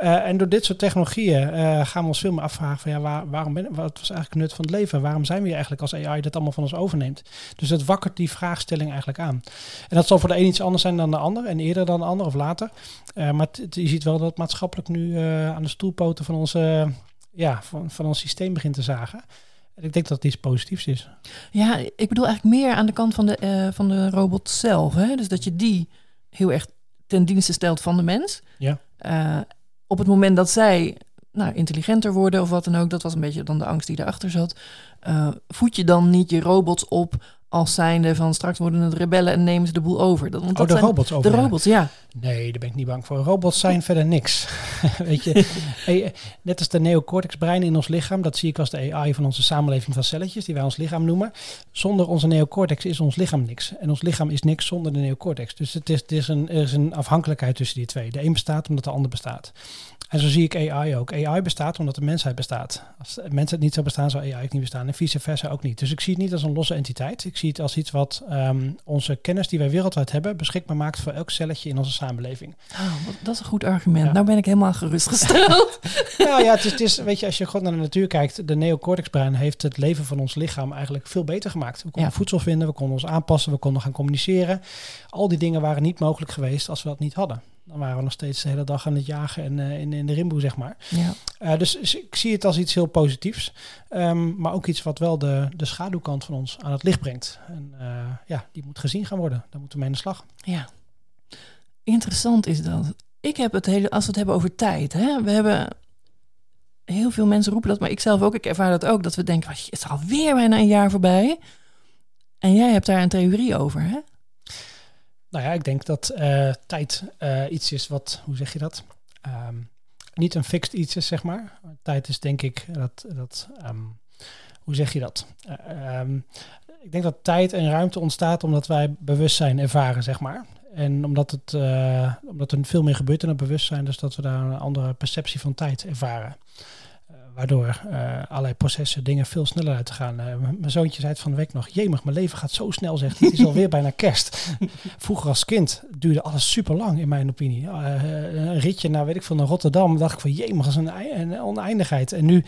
Uh, en door dit soort technologieën gaan we ons veel meer afvragen van ja, waar, waarom ben, wat was eigenlijk nut van het leven? Waarom zijn we hier eigenlijk als AI dat allemaal van ons overneemt? Dus dat wakkert die vraagstelling eigenlijk aan. En dat zal voor de een iets anders zijn dan de ander en eerder dan de ander of later. maar je ziet wel dat maatschappelijk nu aan de stoelpoten van onze ja, van, van ons systeem begint te zagen. En ik denk dat het iets positiefs is. Ja, ik bedoel eigenlijk meer aan de kant van de, uh, van de robot zelf. Hè? Dus dat je die heel erg ten dienste stelt van de mens. Ja. Uh, op het moment dat zij nou, intelligenter worden of wat dan ook, dat was een beetje dan de angst die erachter zat. Uh, voed je dan niet je robots op als zijnde van straks worden het rebellen en nemen ze de boel over. Dat, want oh, de robots over. De robots, ja. Nee, daar ben ik niet bang voor. Robots zijn verder niks. Weet je, hey, net als de neocortex-brein in ons lichaam, dat zie ik als de AI van onze samenleving van celletjes, die wij ons lichaam noemen. Zonder onze neocortex is ons lichaam niks. En ons lichaam is niks zonder de neocortex. Dus het is, het is een, er is een afhankelijkheid tussen die twee. De een bestaat omdat de ander bestaat. En zo zie ik AI ook. AI bestaat omdat de mensheid bestaat. Als de mensheid niet zou bestaan, zou AI ook niet bestaan. En vice versa ook niet. Dus ik zie het niet als een losse entiteit. Ik zie het als iets wat um, onze kennis die wij wereldwijd hebben, beschikbaar maakt voor elk celletje in onze samenleving. Oh, dat is een goed argument. Nou ben ik helemaal gerustgesteld. nou ja, het is, het is, weet je, als je gewoon naar de natuur kijkt, de neocortexbrein heeft het leven van ons lichaam eigenlijk veel beter gemaakt. We konden voedsel vinden, we konden ons aanpassen, we konden gaan communiceren. Al die dingen waren niet mogelijk geweest als we dat niet hadden dan waren we nog steeds de hele dag aan het jagen en uh, in, in de rimboe, zeg maar. Ja. Uh, dus, ik zie het als iets heel positiefs. Um, maar ook iets wat wel de, de schaduwkant van ons aan het licht brengt. En uh, ja, die moet gezien gaan worden. Daar moeten we mee aan de slag. Ja. Interessant is dat. ik heb het hele, als we het hebben over tijd, hè, we hebben heel veel mensen roepen dat, maar ik zelf ook, ik ervaar dat ook, dat we denken, het is alweer bijna een jaar voorbij. En jij hebt daar een theorie over, hè? Nou ja, ik denk dat uh, tijd uh, iets is wat, hoe zeg je dat? Um, niet een fixed iets is, zeg maar. Tijd is denk ik dat, dat um, hoe zeg je dat? Uh, um, ik denk dat tijd en ruimte ontstaat omdat wij bewustzijn ervaren, zeg maar. En omdat, het, omdat er veel meer gebeurt in het bewustzijn, dus dat we daar een andere perceptie van tijd ervaren. Waardoor uh, allerlei processen, dingen veel sneller uit te gaan. mijn zoontje zei het van de week nog, jemig, mijn leven gaat zo snel, zegt Het is alweer bijna kerst. Vroeger als kind duurde alles super lang, in mijn opinie. een ritje naar, weet ik veel, naar Rotterdam, dacht ik van, jemig, dat is een, een oneindigheid. En nu,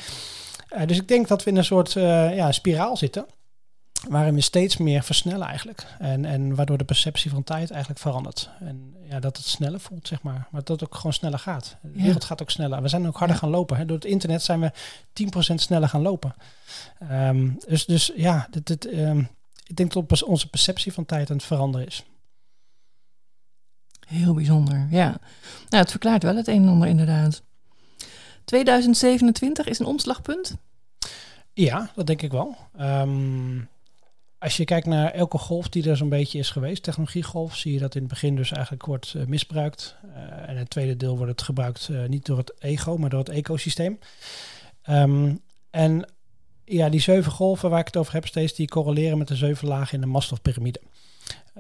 dus ik denk dat we in een soort ja, spiraal zitten waarin we steeds meer versnellen eigenlijk. En, en waardoor de perceptie van tijd eigenlijk verandert. En ja, dat het sneller voelt, zeg maar. Maar dat het ook gewoon sneller gaat. De wereld gaat ook sneller. We zijn ook harder gaan lopen. Hè. Door het internet zijn we 10% sneller gaan lopen. Um, dus, dus ja, dit, dit, um, ik denk dat onze perceptie van tijd aan het veranderen is. Heel bijzonder, ja. Nou, het verklaart wel het een en ander inderdaad. 2027 is een omslagpunt? Ja, dat denk ik wel. Um, als je kijkt naar elke golf die er zo'n beetje is geweest, technologiegolf, zie je dat in het begin dus eigenlijk wordt uh, misbruikt. Uh, en het tweede deel wordt het gebruikt uh, niet door het ego, maar door het ecosysteem. Um, en ja, die zeven golven waar ik het over heb steeds, die correleren met de zeven lagen in de Maslow-pyramide.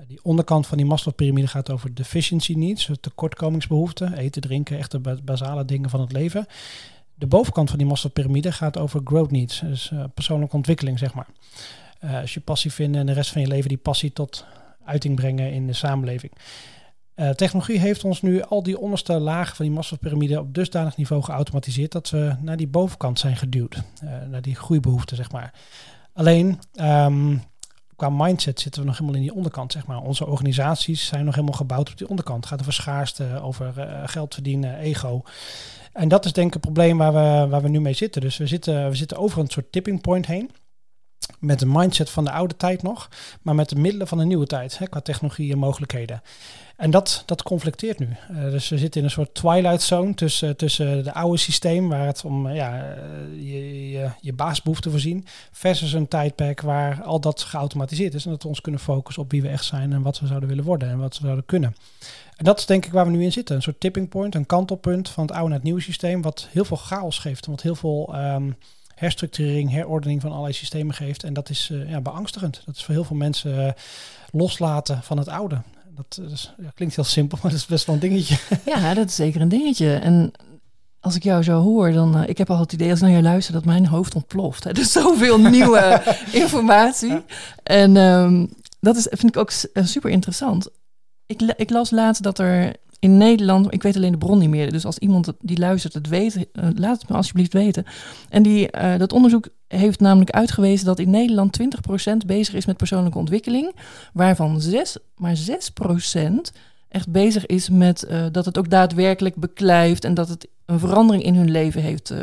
die onderkant van die Maslow-pyramide gaat over deficiency needs, tekortkomingsbehoeften, eten, drinken, echte basale dingen van het leven. De bovenkant van die Maslow-pyramide gaat over growth needs, dus persoonlijke ontwikkeling, zeg maar. Uh, als je passie vindt en de rest van je leven die passie tot uiting brengen in de samenleving. Uh, technologie heeft ons nu al die onderste lagen van die Maslow-pyramide op dusdanig niveau geautomatiseerd dat we naar die bovenkant zijn geduwd. Uh, naar die groeibehoeften, zeg maar. Alleen um, qua mindset zitten we nog helemaal in die onderkant, zeg maar. Onze organisaties zijn nog helemaal gebouwd op die onderkant. Het gaat over schaarste, over geld verdienen, ego. En dat is denk ik het probleem waar we, waar we nu mee zitten. Dus we zitten, we zitten over een soort tipping point heen met de mindset van de oude tijd nog, maar met de middelen van de nieuwe tijd, hè, qua technologie en mogelijkheden. En dat, dat conflicteert nu. Uh, dus we zitten in een soort twilight zone tussen, tussen de oude systeem, waar het om ja, eh, je, je, je te voorzien, versus een tijdperk waar al dat geautomatiseerd is en dat we ons kunnen focussen op wie we echt zijn en wat we zouden willen worden en wat we zouden kunnen. En dat is denk ik waar we nu in zitten. Een soort tipping point, een kantelpunt van het oude naar het nieuwe systeem, wat heel veel chaos geeft, wat heel veel um, herstructurering, herordening van allerlei systemen geeft. En dat is uh, ja, beangstigend. Dat is voor heel veel mensen uh, loslaten van het oude. Dat, is, ja, klinkt heel simpel, maar dat is best wel een dingetje. Ja, dat is zeker een dingetje. En als ik jou zo hoor, dan uh, ik heb al het idee als ik naar je luister dat mijn hoofd ontploft. Hè. Er is zoveel nieuwe informatie. En um, dat is, vind ik ook super interessant. Ik, ik las laatst dat er in Nederland, ik weet alleen de bron niet meer, dus als iemand die luistert het weet, uh, laat het me alsjeblieft weten. En die, uh, dat onderzoek heeft namelijk uitgewezen dat in Nederland 20% bezig is met persoonlijke ontwikkeling, waarvan 6, maar 6% echt bezig is met uh, dat het ook daadwerkelijk beklijft en dat het een verandering in hun leven heeft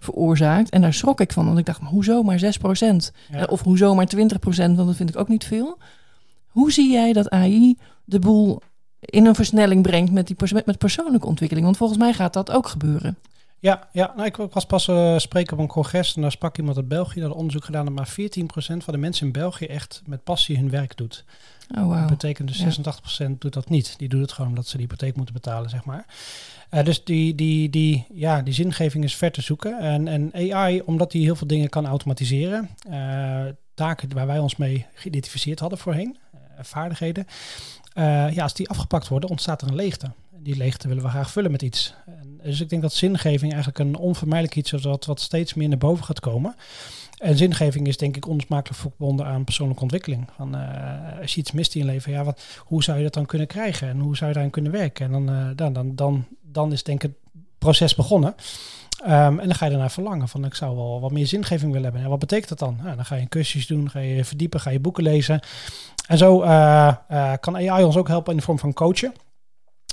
veroorzaakt. En daar schrok ik van, want ik dacht, maar hoezo maar 6%? Ja. of hoezo maar 20%, want dat vind ik ook niet veel. Hoe zie jij dat AI de boel in een versnelling brengt met, die pers met persoonlijke ontwikkeling. Want volgens mij gaat dat ook gebeuren. Ja, ja nou, ik was pas uh, spreken op een congres en daar sprak iemand uit België. Dat onderzoek gedaan dat maar 14% van de mensen in België echt met passie hun werk doet. Oh, wow. Dat betekent dus 86% doet dat niet. Die doet het gewoon omdat ze de hypotheek moeten betalen, zeg maar. Uh, dus die, die, die, ja, die zingeving is ver te zoeken. En, en AI, omdat die heel veel dingen kan automatiseren, uh, taken waar wij ons mee geïdentificeerd hadden voorheen, vaardigheden, ja, als die afgepakt worden, ontstaat er een leegte. Die leegte willen we graag vullen met iets. En dus ik denk dat zingeving eigenlijk een onvermijdelijk iets is wat, wat steeds meer naar boven gaat komen. En zingeving is denk ik onlosmakelijk verbonden aan persoonlijke ontwikkeling. Van, uh, als je iets mist in je leven, ja, wat, hoe zou je dat dan kunnen krijgen? En hoe zou je daarin kunnen werken? En dan, uh, dan, dan, dan, is denk ik het proces begonnen. Um, en dan ga je daarna verlangen van ik zou wel wat meer zingeving willen hebben. En wat betekent dat dan? Dan ga je cursus doen, ga je verdiepen, ga je boeken lezen. En zo uh, uh, kan AI ons ook helpen in de vorm van coachen.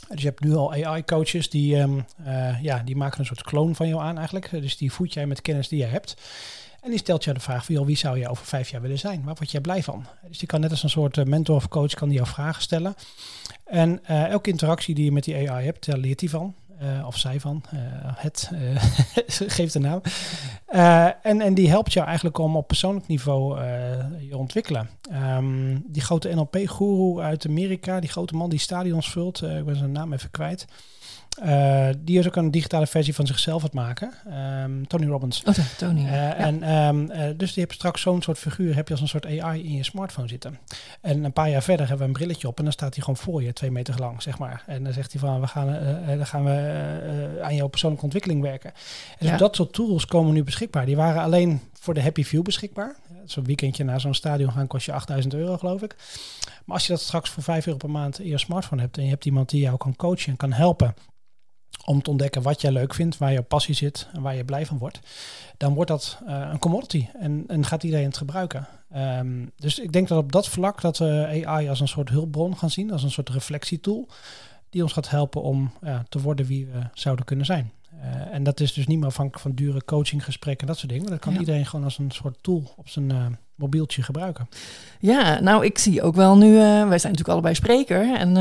Dus je hebt nu al AI-coaches die, um, uh, ja, die maken een soort kloon van jou aan eigenlijk. Dus die voed jij met kennis die je hebt. En die stelt jou de vraag van, wie zou je over vijf jaar willen zijn? Waar word jij blij van? Dus die kan net als een soort mentor of coach, kan die jou vragen stellen. En elke interactie die je met die AI hebt, daar leert hij van. Uh, of zij van, uh, het, uh, geeft de naam. en, en die helpt jou eigenlijk om op persoonlijk niveau je ontwikkelen. Um, die grote NLP-goeroe uit Amerika, die grote man die stadions vult, ik ben zijn naam even kwijt. Uh, die is ook een digitale versie van zichzelf aan het maken. Um, Tony Robbins. Oh, Tony. Uh, En um, uh, dus je hebt straks zo'n soort figuur, heb je als een soort AI in je smartphone zitten. En een paar jaar verder hebben we een brilletje op en dan staat hij gewoon voor je, twee meter lang, zeg maar. En dan zegt hij van, we gaan, dan gaan we aan jouw persoonlijke ontwikkeling werken. En dus dat soort tools komen nu beschikbaar. Die waren alleen voor de Happy View beschikbaar. Zo'n weekendje naar zo'n stadion gaan kost je 8000 euro, geloof ik. Maar als je dat straks voor 5 euro per maand in je smartphone hebt en je hebt iemand die jou kan coachen en kan helpen om te ontdekken wat jij leuk vindt, waar je passie zit en waar je blij van wordt, dan wordt dat uh, een commodity en, en gaat iedereen het gebruiken. Um, dus ik denk dat op dat vlak dat we AI als een soort hulpbron gaan zien, als een soort reflectietool, die ons gaat helpen om ja, te worden wie we zouden kunnen zijn. Uh, en dat is dus niet meer afhankelijk van dure coachinggesprekken en dat soort dingen. Maar dat kan iedereen gewoon als een soort tool op zijn uh, mobieltje gebruiken. Ja, nou ik zie ook wel nu, wij zijn natuurlijk allebei spreker en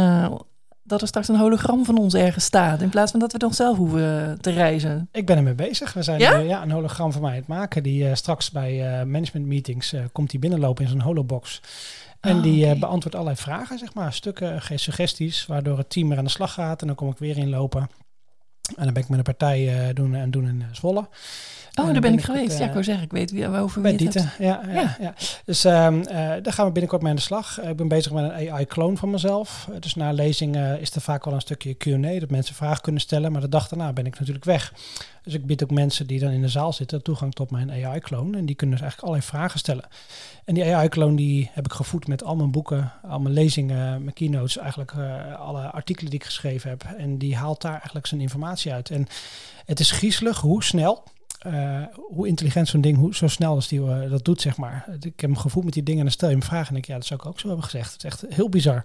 dat er straks een hologram van ons ergens staat. In plaats van dat we nog zelf hoeven te reizen. Ik ben ermee bezig. We zijn ja? ja een hologram van mij het maken. Die uh, straks bij uh, management meetings uh, komt die binnenlopen in zo'n holobox. En oh, die okay. beantwoordt allerlei vragen, zeg maar. Stukken, geeft suggesties, waardoor het team er aan de slag gaat. En dan kom ik weer inlopen. En dan ben ik met een partij doen en doen in Zwolle. Oh, daar ben ik geweest. ja, ik wou zeggen, ik weet wie, over wie Bij ja, ja, ja, Dus um, uh, daar gaan we binnenkort mee aan de slag. ik ben bezig met een AI-clone van mezelf. dus na lezing uh, is er vaak wel een stukje Q&A, dat mensen vragen kunnen stellen. Maar de dag daarna ben ik natuurlijk weg. Dus ik bied ook mensen die dan in de zaal zitten toegang tot mijn AI-clone. En die kunnen dus eigenlijk allerlei vragen stellen. En die AI-clone die heb ik gevoed met al mijn boeken, al mijn lezingen, mijn keynotes. Eigenlijk uh, alle artikelen die ik geschreven heb. En die haalt daar eigenlijk zijn informatie uit. En het is griezelig hoe snel uh, hoe intelligent zo'n ding, hoe zo snel als die uh, dat doet, zeg maar. Ik heb hem gevoeld met die dingen en dan stel je hem vragen en denk ja, dat zou ik ook zo hebben gezegd. Het is echt heel bizar.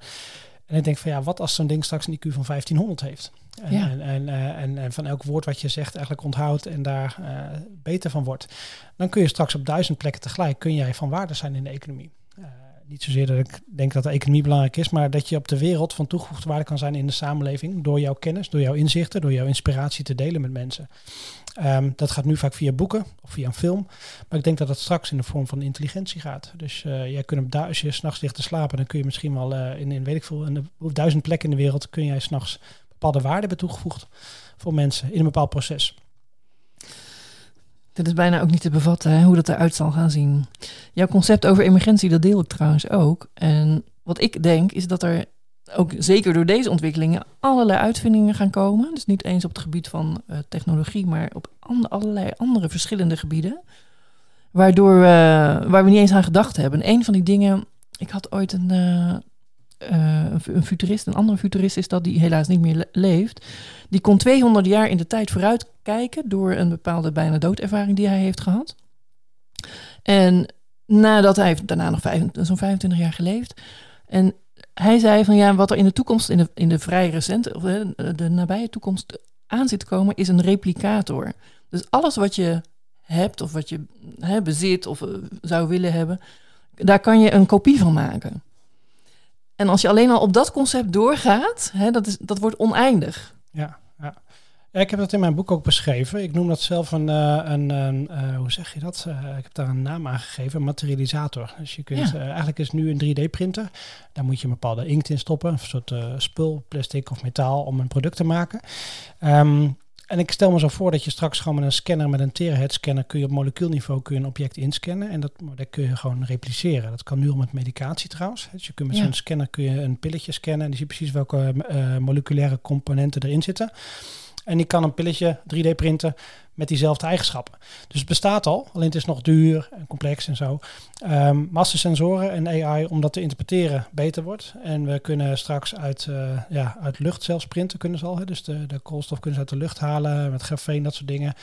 En ik denk van ja, wat als zo'n ding straks een IQ van 1500 heeft? En, ja. en, en, uh, en, en, van elk woord wat je zegt eigenlijk onthoudt en daar beter van wordt. Dan kun je straks op duizend plekken tegelijk, kun jij van waarde zijn in de economie niet zozeer dat ik denk dat de economie belangrijk is, maar dat je op de wereld van toegevoegde waarde kan zijn in de samenleving door jouw kennis, door jouw inzichten, door jouw inspiratie te delen met mensen. Um, dat gaat nu vaak via boeken of via een film, maar ik denk dat dat straks in de vorm van intelligentie gaat. Dus uh, jij kunt du- als je s'nachts ligt te slapen, dan kun je misschien wel uh, in, in weet ik veel, in de, duizend plekken in de wereld kun jij s'nachts bepaalde waarden hebben toegevoegd voor mensen in een bepaald proces. Dit is bijna ook niet te bevatten hoe dat eruit zal gaan zien. Jouw concept over emergentie, dat deel ik trouwens ook. En wat ik denk is dat er ook zeker door deze ontwikkelingen allerlei uitvindingen gaan komen. Dus niet eens op het gebied van uh, technologie, maar op allerlei andere verschillende gebieden. Waardoor we, waar we niet eens aan gedacht hebben. En een van die dingen, ik had ooit een, uh, een futurist, een andere futurist is dat, die helaas niet meer le leeft. Die kon 200 jaar in de tijd vooruit kijken door een bepaalde bijna doodervaring die hij heeft gehad. En nadat hij daarna nog zo'n 25 jaar geleefd. En hij zei van ja, wat er in de toekomst, in de, vrij recente, of de, de nabije toekomst aan zit te komen, is een replicator. Dus alles wat je hebt of wat je hè, bezit of uh, zou willen hebben, daar kan je een kopie van maken. En als je alleen al op dat concept doorgaat, hè, dat, is, dat wordt oneindig. Ja, ja. ik heb dat in mijn boek ook beschreven. Ik noem dat zelf een, uh, een, een uh, hoe zeg je dat? Uh, ik heb daar een naam aan gegeven, materialisator. Dus je kunt, ja. eigenlijk is nu een 3D-printer. Daar moet je een bepaalde inkt in stoppen, een soort spul, plastic of metaal om een product te maken. Um, en ik stel me zo voor dat je straks gewoon met een scanner, met een terahertz scanner, kun je op molecuulniveau kun je een object inscannen. En dat, dat kun je gewoon repliceren. Dat kan nu al met medicatie trouwens. Dus je kunt met ja. zo'n scanner kun je een pilletje scannen en die ziet precies welke uh, moleculaire componenten erin zitten. En die kan een pilletje 3D printen met diezelfde eigenschappen. Dus het bestaat al, alleen het is nog duur en complex en zo. Um, de sensoren en AI om dat te interpreteren beter wordt. En we kunnen straks uit, uh, ja, uit lucht zelfs printen kunnen ze al. Hè? Dus de, de koolstof kunnen ze uit de lucht halen met grafeen, dat soort dingen.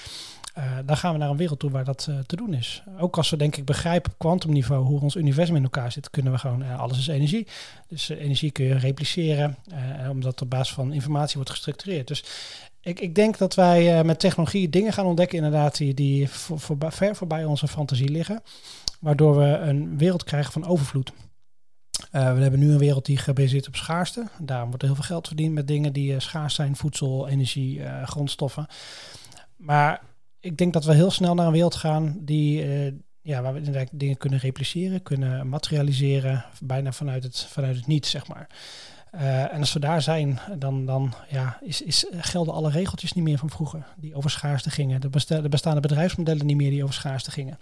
Uh, dan gaan we naar een wereld toe waar dat uh, te doen is. Ook als we denk ik begrijpen op kwantumniveau hoe ons universum in elkaar zit, kunnen we gewoon, alles is energie. Dus energie kun je repliceren, omdat op basis van informatie wordt gestructureerd. Dus ik, ik denk dat wij uh, met technologie dingen gaan ontdekken, inderdaad, die, die voor, ver voorbij onze fantasie liggen. Waardoor we een wereld krijgen van overvloed. Uh, we hebben nu een wereld die gebaseerd op schaarste. Daarom wordt heel veel geld verdiend met dingen die uh, schaars zijn: voedsel, energie, grondstoffen. Maar ik denk dat we heel snel naar een wereld gaan die, ja, waar we dingen kunnen repliceren, kunnen materialiseren, bijna vanuit het, vanuit het niets, zeg maar. Uh, en als we daar zijn, dan, dan ja, is, is, gelden alle regeltjes niet meer van vroeger, die over schaarste gingen. Er, bestaan, er bestaan de bedrijfsmodellen niet meer die over schaarste gingen.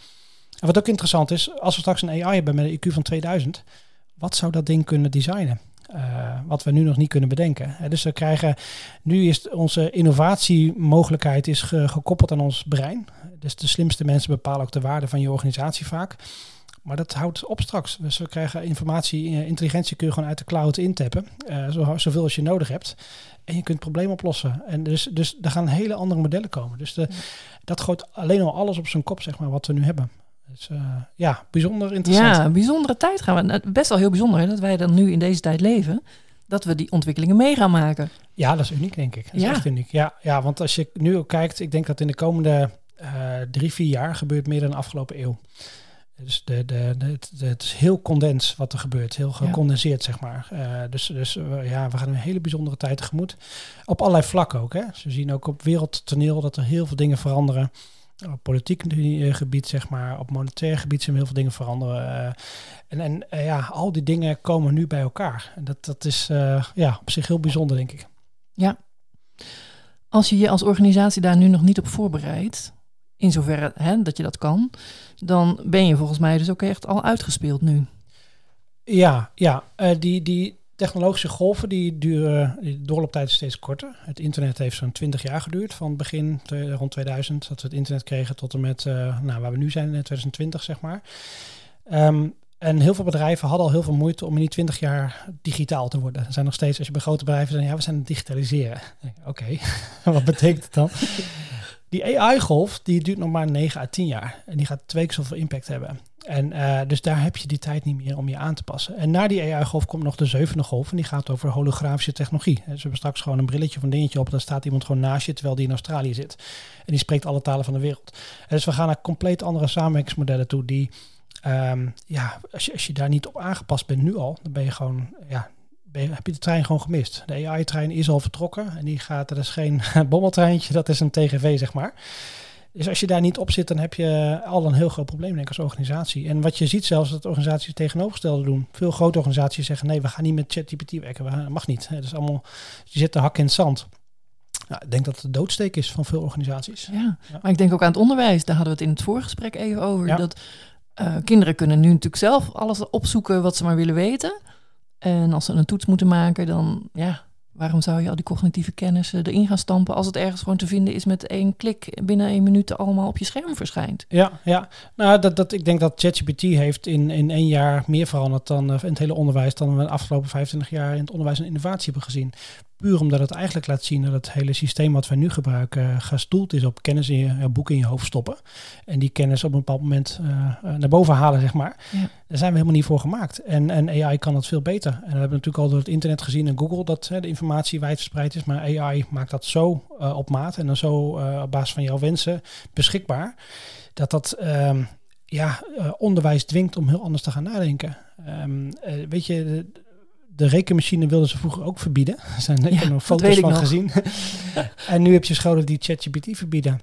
En wat ook interessant is, als we straks een AI hebben met een IQ van 2000, wat zou dat ding kunnen designen? Uh, wat we nu nog niet kunnen bedenken. Uh, dus we krijgen, nu is onze innovatiemogelijkheid is ge, gekoppeld aan ons brein. Dus de slimste mensen bepalen ook de waarde van je organisatie vaak. Maar dat houdt op straks. Dus we krijgen informatie, eh, intelligentie kun je gewoon uit de cloud intappen. Uh, zo, zoveel als je nodig hebt. En je kunt het probleem oplossen. En dus, dus er gaan hele andere modellen komen. Dus de, dat gooit alleen al alles op zijn kop, zeg maar, wat we nu hebben. Dus uh, ja, bijzonder interessant. Ja, bijzondere tijd gaan we. Nou, best wel heel bijzonder hè, dat wij dan nu in deze tijd leven. Dat we die ontwikkelingen mee gaan maken. Ja, dat is uniek, denk ik. Dat is ja. echt uniek. Ja, ja, want als je nu ook kijkt, ik denk dat in de komende uh, drie, vier jaar gebeurt meer dan de afgelopen eeuw. Dus de, de, de, het, het, is heel condens wat er gebeurt, heel gecondenseerd, zeg maar. Uh, dus dus uh, ja, we gaan een hele bijzondere tijd tegemoet. Op allerlei vlakken ook. Hè. Dus we zien ook op wereldtoneel dat er heel veel dingen veranderen. Op politiek gebied, zeg maar, op monetair gebied zijn heel veel dingen veranderen. Uh, en en ja, al die dingen komen nu bij elkaar. En dat, dat is ja, op zich heel bijzonder, denk ik. Ja. Als je je als organisatie daar nu nog niet op voorbereidt, in zoverre hè, dat je dat kan, dan ben je volgens mij dus ook echt al uitgespeeld nu. Ja, ja. Uh, die, die technologische golven die duren, de doorlooptijd is steeds korter. Het internet heeft zo'n 20 jaar geduurd, van begin rond 2000, dat we het internet kregen, tot en met uh, nou, waar we nu zijn, in 2020 zeg maar. Um, en heel veel bedrijven hadden al heel veel moeite om in die 20 jaar digitaal te worden. Er zijn nog steeds, als je bij grote bedrijven zegt, ja, we zijn het digitaliseren. Oké, wat betekent het dan? Die AI-golf die duurt nog maar 9 à 10 jaar. En die gaat twee keer zoveel impact hebben. En uh, dus daar heb je die tijd niet meer om je aan te passen. En na die AI-golf komt nog de zevende golf. En die gaat over holografische technologie. We hebben straks gewoon een brilletje of een dingetje op. Dan staat iemand gewoon naast je terwijl die in Australië zit. En die spreekt alle talen van de wereld. En dus we gaan naar compleet andere samenwerkingsmodellen toe. Die, um, ja, als je, als je daar niet op aangepast bent nu al, dan ben je gewoon, ja, je, heb je de trein gewoon gemist. De AI-trein is al vertrokken en die gaat, dat is geen bommeltreintje, dat is een TGV, zeg maar. Dus als je daar niet op zit, dan heb je al een heel groot probleem, denk ik, als organisatie. En wat je ziet zelfs, dat organisaties tegenovergestelde doen. Veel grote organisaties zeggen, nee, we gaan niet met ChatGPT werken, dat mag niet. Het is allemaal, je zit de hak in het zand. Nou, ik denk dat het de doodsteek is van veel organisaties. Ja, ja, maar ik denk ook aan het onderwijs. Daar hadden we het in het voorgesprek even over. Ja. Dat uh, kinderen kunnen nu natuurlijk zelf alles opzoeken wat ze maar willen weten. En als ze een toets moeten maken, dan ja, waarom zou je al die cognitieve kennis erin gaan stampen als het ergens gewoon te vinden is met één klik binnen één minuut allemaal op je scherm verschijnt? Ja, ja. Nou, dat, dat, ik denk dat ChatGPT heeft in, in één jaar meer veranderd dan uh, in het hele onderwijs dan we de afgelopen 25 jaar in het onderwijs en innovatie hebben gezien. Puur omdat het eigenlijk laat zien dat het hele systeem wat wij nu gebruiken uh, gestoeld is op kennis in je uh, boek in je hoofd stoppen. En die kennis op een bepaald moment uh, naar boven halen, zeg maar. Ja. Daar zijn we helemaal niet voor gemaakt. En, en AI kan dat veel beter. En we hebben natuurlijk al door het internet gezien en Google dat de informatie wijdverspreid is. Maar AI maakt dat zo op maat en dan zo op basis van jouw wensen beschikbaar. Dat dat um, ja, onderwijs dwingt om heel anders te gaan nadenken. Um, weet je... De, rekenmachine wilden ze vroeger ook verbieden. Er zijn er nog foto's van gezien. en nu heb je scholen die ChatGPT verbieden.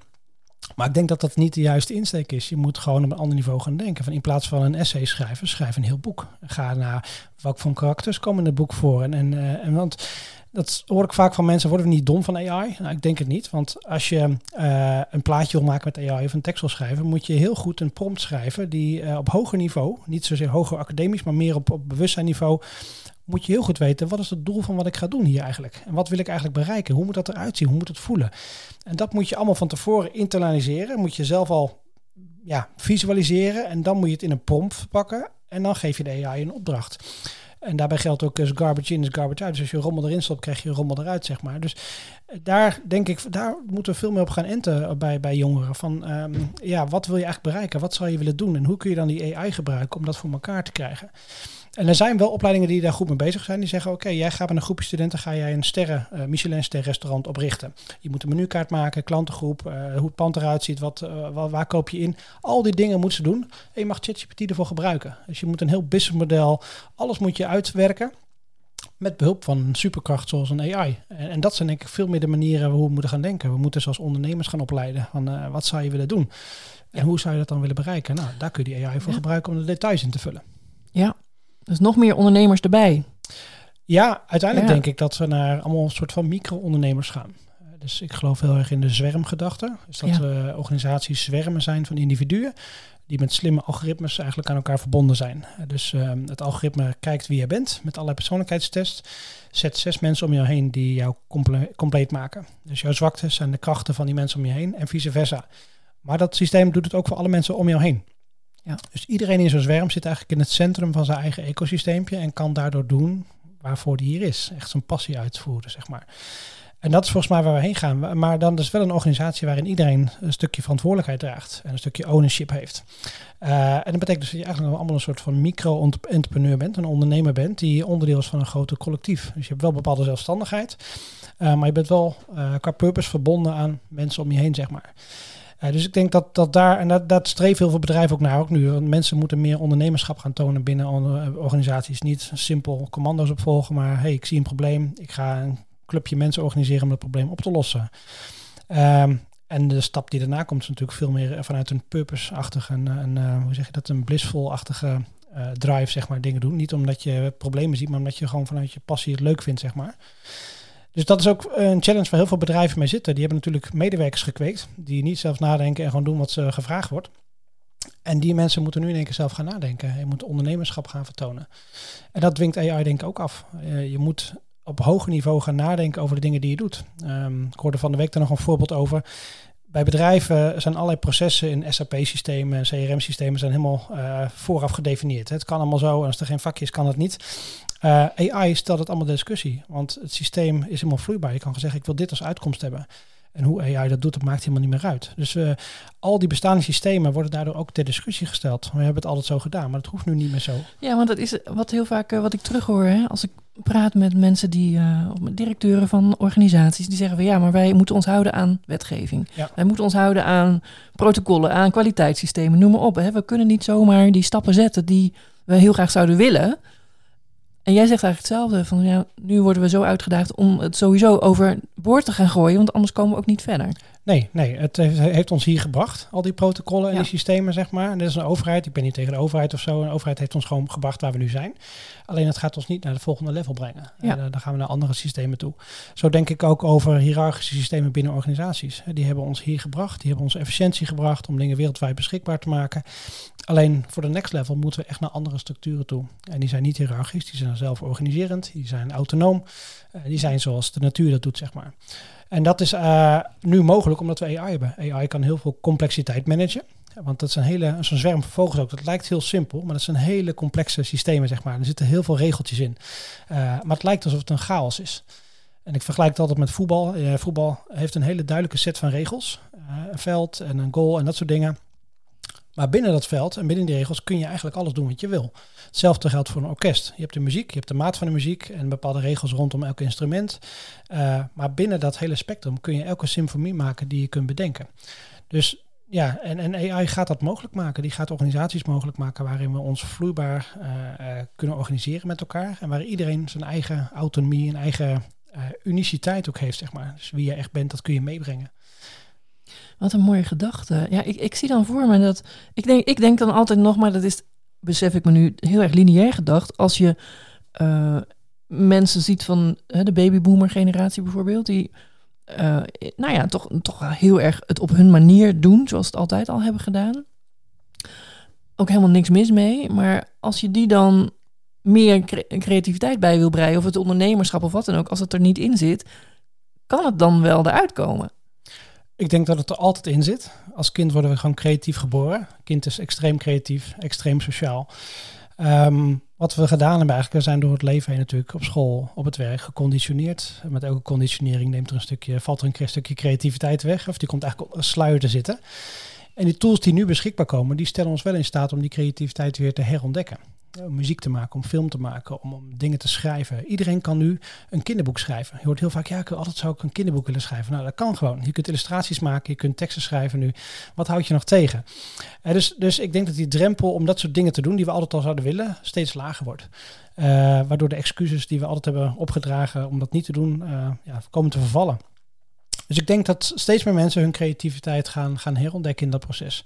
Maar ik denk dat dat niet de juiste insteek is. Je moet gewoon op een ander niveau gaan denken. Van in plaats van een essay schrijven, schrijf een heel boek. Ga naar welk voor karakters komen in het boek voor. En, en, uh, en want dat hoor ik vaak van mensen, worden we niet dom van AI? Nou, ik denk het niet. Want als je uh, een plaatje wil maken met AI of een tekst wil schrijven, moet je heel goed een prompt schrijven die uh, op hoger niveau, niet zozeer hoger academisch, maar meer op, op bewustzijnniveau, moet je heel goed weten, wat is het doel van wat ik ga doen hier eigenlijk? En wat wil ik eigenlijk bereiken? Hoe moet dat eruit zien? Hoe moet het voelen? En dat moet je allemaal van tevoren internaliseren. Moet je zelf al ja, visualiseren en dan moet je het in een prompt verpakken en dan geef je de AI een opdracht. En daarbij geldt ook dus garbage in is garbage uit. Dus als je rommel erin stopt, krijg je rommel eruit, zeg maar. Dus daar denk ik, daar moeten we veel meer op gaan enten bij, bij jongeren. Van um, ja, wat wil je eigenlijk bereiken? Wat zou je willen doen? En hoe kun je dan die AI gebruiken om dat voor elkaar te krijgen? En er zijn wel opleidingen die daar goed mee bezig zijn. Die zeggen, oké, jij gaat met een groepje studenten, ga jij een sterren, uh, Michelin-ster restaurant oprichten. Je moet een menukaart maken, klantengroep, uh, hoe het pand eruit ziet, wat, uh, waar, waar, koop je in. Al die dingen moeten ze doen. En je mag ChatGPT ervoor gebruiken. Dus je moet een heel businessmodel, alles moet je uitwerken met behulp van een superkracht zoals een AI. En, en, dat zijn denk ik veel meer de manieren hoe we moeten gaan denken. We moeten zoals ondernemers gaan opleiden. Van wat zou je willen doen? En hoe zou je dat dan willen bereiken? Nou, daar kun je die AI voor ja. gebruiken om de details in te vullen. Ja, dus nog meer ondernemers erbij. Ja, uiteindelijk ja. denk ik dat we naar allemaal een soort van micro-ondernemers gaan. Dus ik geloof heel erg in de zwermgedachte. Dus dat we organisaties zwermen zijn van individuen die met slimme algoritmes eigenlijk aan elkaar verbonden zijn. Dus um, het algoritme kijkt wie je bent met allerlei persoonlijkheidstests. Zet zes mensen om je heen die jou comple compleet maken. Dus jouw zwaktes zijn de krachten van die mensen om je heen en vice versa. Maar dat systeem doet het ook voor alle mensen om jou heen. Ja. Dus iedereen in zo'n zwerm zit eigenlijk in het centrum van zijn eigen ecosysteempje en kan daardoor doen waarvoor die hier is. Echt zijn passie uitvoeren, zeg maar. En dat is volgens mij waar we heen gaan. Maar dan is wel een organisatie waarin iedereen een stukje verantwoordelijkheid draagt en een stukje ownership heeft. Uh, en dat betekent dus dat je eigenlijk allemaal een soort van micro-entrepreneur bent, een ondernemer bent die onderdeel is van een groter collectief. Dus je hebt wel bepaalde zelfstandigheid, uh, maar je bent wel uh, qua purpose verbonden aan mensen om je heen, zeg maar. Uh, dus ik denk dat, dat daar, en dat, dat streven heel veel bedrijven ook naar, ook nu. Want mensen moeten meer ondernemerschap gaan tonen binnen organisaties. Niet simpel commando's opvolgen, maar hey, ik zie een probleem, ik ga een clubje mensen organiseren om het probleem op te lossen. Um, en de stap die daarna komt is natuurlijk veel meer vanuit een purpose-achtige, een, een, hoe zeg je dat, een blissful-achtige drive, zeg maar, dingen doen. Niet omdat je problemen ziet, maar omdat je gewoon vanuit je passie het leuk vindt, zeg maar. Dus dat is ook een challenge waar heel veel bedrijven mee zitten. Die hebben natuurlijk medewerkers gekweekt, die niet zelf nadenken en gewoon doen wat ze gevraagd wordt. En die mensen moeten nu in één keer zelf gaan nadenken. Je moet ondernemerschap gaan vertonen. En dat dwingt AI denk ik ook af. Uh, je moet op hoger niveau gaan nadenken over de dingen die je doet. Um, ik hoorde van de week daar nog een voorbeeld over. Bij bedrijven zijn allerlei processen in SAP-systemen en CRM-systemen zijn helemaal uh, vooraf gedefinieerd. Het kan allemaal zo en als er geen vakje is, kan het niet. Uh, AI stelt het allemaal de discussie, want het systeem is helemaal vloeibaar. Je kan zeggen, ik wil dit als uitkomst hebben. En hoe AI dat doet, dat maakt helemaal niet meer uit. Dus uh, al die bestaande systemen worden daardoor ook ter discussie gesteld. We hebben het altijd zo gedaan, maar dat hoeft nu niet meer zo. Ja, want dat is wat heel vaak uh, wat ik terughoor. Hè? Als ik praat met mensen die, uh, directeuren van organisaties, die zeggen van ja, maar wij moeten ons houden aan wetgeving. Ja. Wij moeten ons houden aan protocollen, aan kwaliteitssystemen, noem maar op. Hè? We kunnen niet zomaar die stappen zetten die we heel graag zouden willen. En jij zegt eigenlijk hetzelfde. Van ja, nu worden we zo uitgedaagd om het sowieso over boord te gaan gooien, want anders komen we ook niet verder. Nee, nee, het heeft, ons hier gebracht, al die protocollen en ja. die systemen, zeg maar. En dit is een overheid, ik ben niet tegen de overheid of zo. Een overheid heeft ons gewoon gebracht waar we nu zijn. Alleen het gaat ons niet naar het volgende level brengen. Ja. En, uh, dan gaan we naar andere systemen toe. Zo denk ik ook over hiërarchische systemen binnen organisaties. Die hebben ons hier gebracht, die hebben ons efficiëntie gebracht om dingen wereldwijd beschikbaar te maken. Alleen voor de next level moeten we echt naar andere structuren toe. En die zijn niet hiërarchisch, die zijn zelf organiserend, die zijn autonoom. Uh, die zijn zoals de natuur dat doet, zeg maar. En dat is uh, nu mogelijk omdat we AI hebben. AI kan heel veel complexiteit managen. Want dat is een hele, zo'n zwerm vogels ook. Dat lijkt heel simpel, maar dat zijn hele complexe systemen, zeg maar. Er zitten heel veel regeltjes in. Uh, maar het lijkt alsof het een chaos is. En ik vergelijk het altijd met voetbal. Uh, voetbal heeft een hele duidelijke set van regels. een veld en een goal en dat soort dingen. Maar binnen dat veld en binnen die regels kun je eigenlijk alles doen wat je wil. Hetzelfde geldt voor een orkest. Je hebt de muziek, je hebt de maat van de muziek en bepaalde regels rondom elk instrument. Uh, maar binnen dat hele spectrum kun je elke symfonie maken die je kunt bedenken. Dus ja, en, en AI gaat dat mogelijk maken. Die gaat organisaties mogelijk maken waarin we ons vloeibaar uh, uh, kunnen organiseren met elkaar. En waar iedereen zijn eigen autonomie en eigen uniciteit ook heeft, zeg maar. Dus wie je echt bent, dat kun je meebrengen. Wat een mooie gedachte. Ja, ik, ik zie dan voor me dat. Ik denk, ik denk dan altijd nog, maar dat is, besef ik me nu, heel erg lineair gedacht. Als je uh, mensen ziet van uh, de babyboomer generatie bijvoorbeeld, die. Uh, nou ja, toch, toch heel erg het op hun manier doen, zoals het altijd al hebben gedaan. Ook helemaal niks mis mee. Maar als je die dan meer cre creativiteit bij wil breien, of het ondernemerschap of wat dan ook, als het er niet in zit, kan het dan wel eruit komen? Ik denk dat het er altijd in zit. Als kind worden we gewoon creatief geboren. Kind is extreem creatief, extreem sociaal. Um, wat we gedaan hebben eigenlijk, we zijn door het leven heen natuurlijk op school, op het werk geconditioneerd. Met elke conditionering neemt er een stukje, valt er een stukje creativiteit weg. Of die komt eigenlijk op een sluier te zitten. En die tools die nu beschikbaar komen, die stellen ons wel in staat om die creativiteit weer te herontdekken. Om muziek te maken, om film te maken, om, om dingen te schrijven. Iedereen kan nu een kinderboek schrijven. Je hoort heel vaak, ja, ik altijd zou ik een kinderboek willen schrijven. Nou, dat kan gewoon. Je kunt illustraties maken, je kunt teksten schrijven nu. Wat houd je nog tegen? Uh, dus, dus ik denk dat die drempel om dat soort dingen te doen, die we altijd al zouden willen, steeds lager wordt. Uh, waardoor de excuses die we altijd hebben opgedragen om dat niet te doen, ja, komen te vervallen. Dus ik denk dat steeds meer mensen hun creativiteit gaan, gaan herontdekken in dat proces.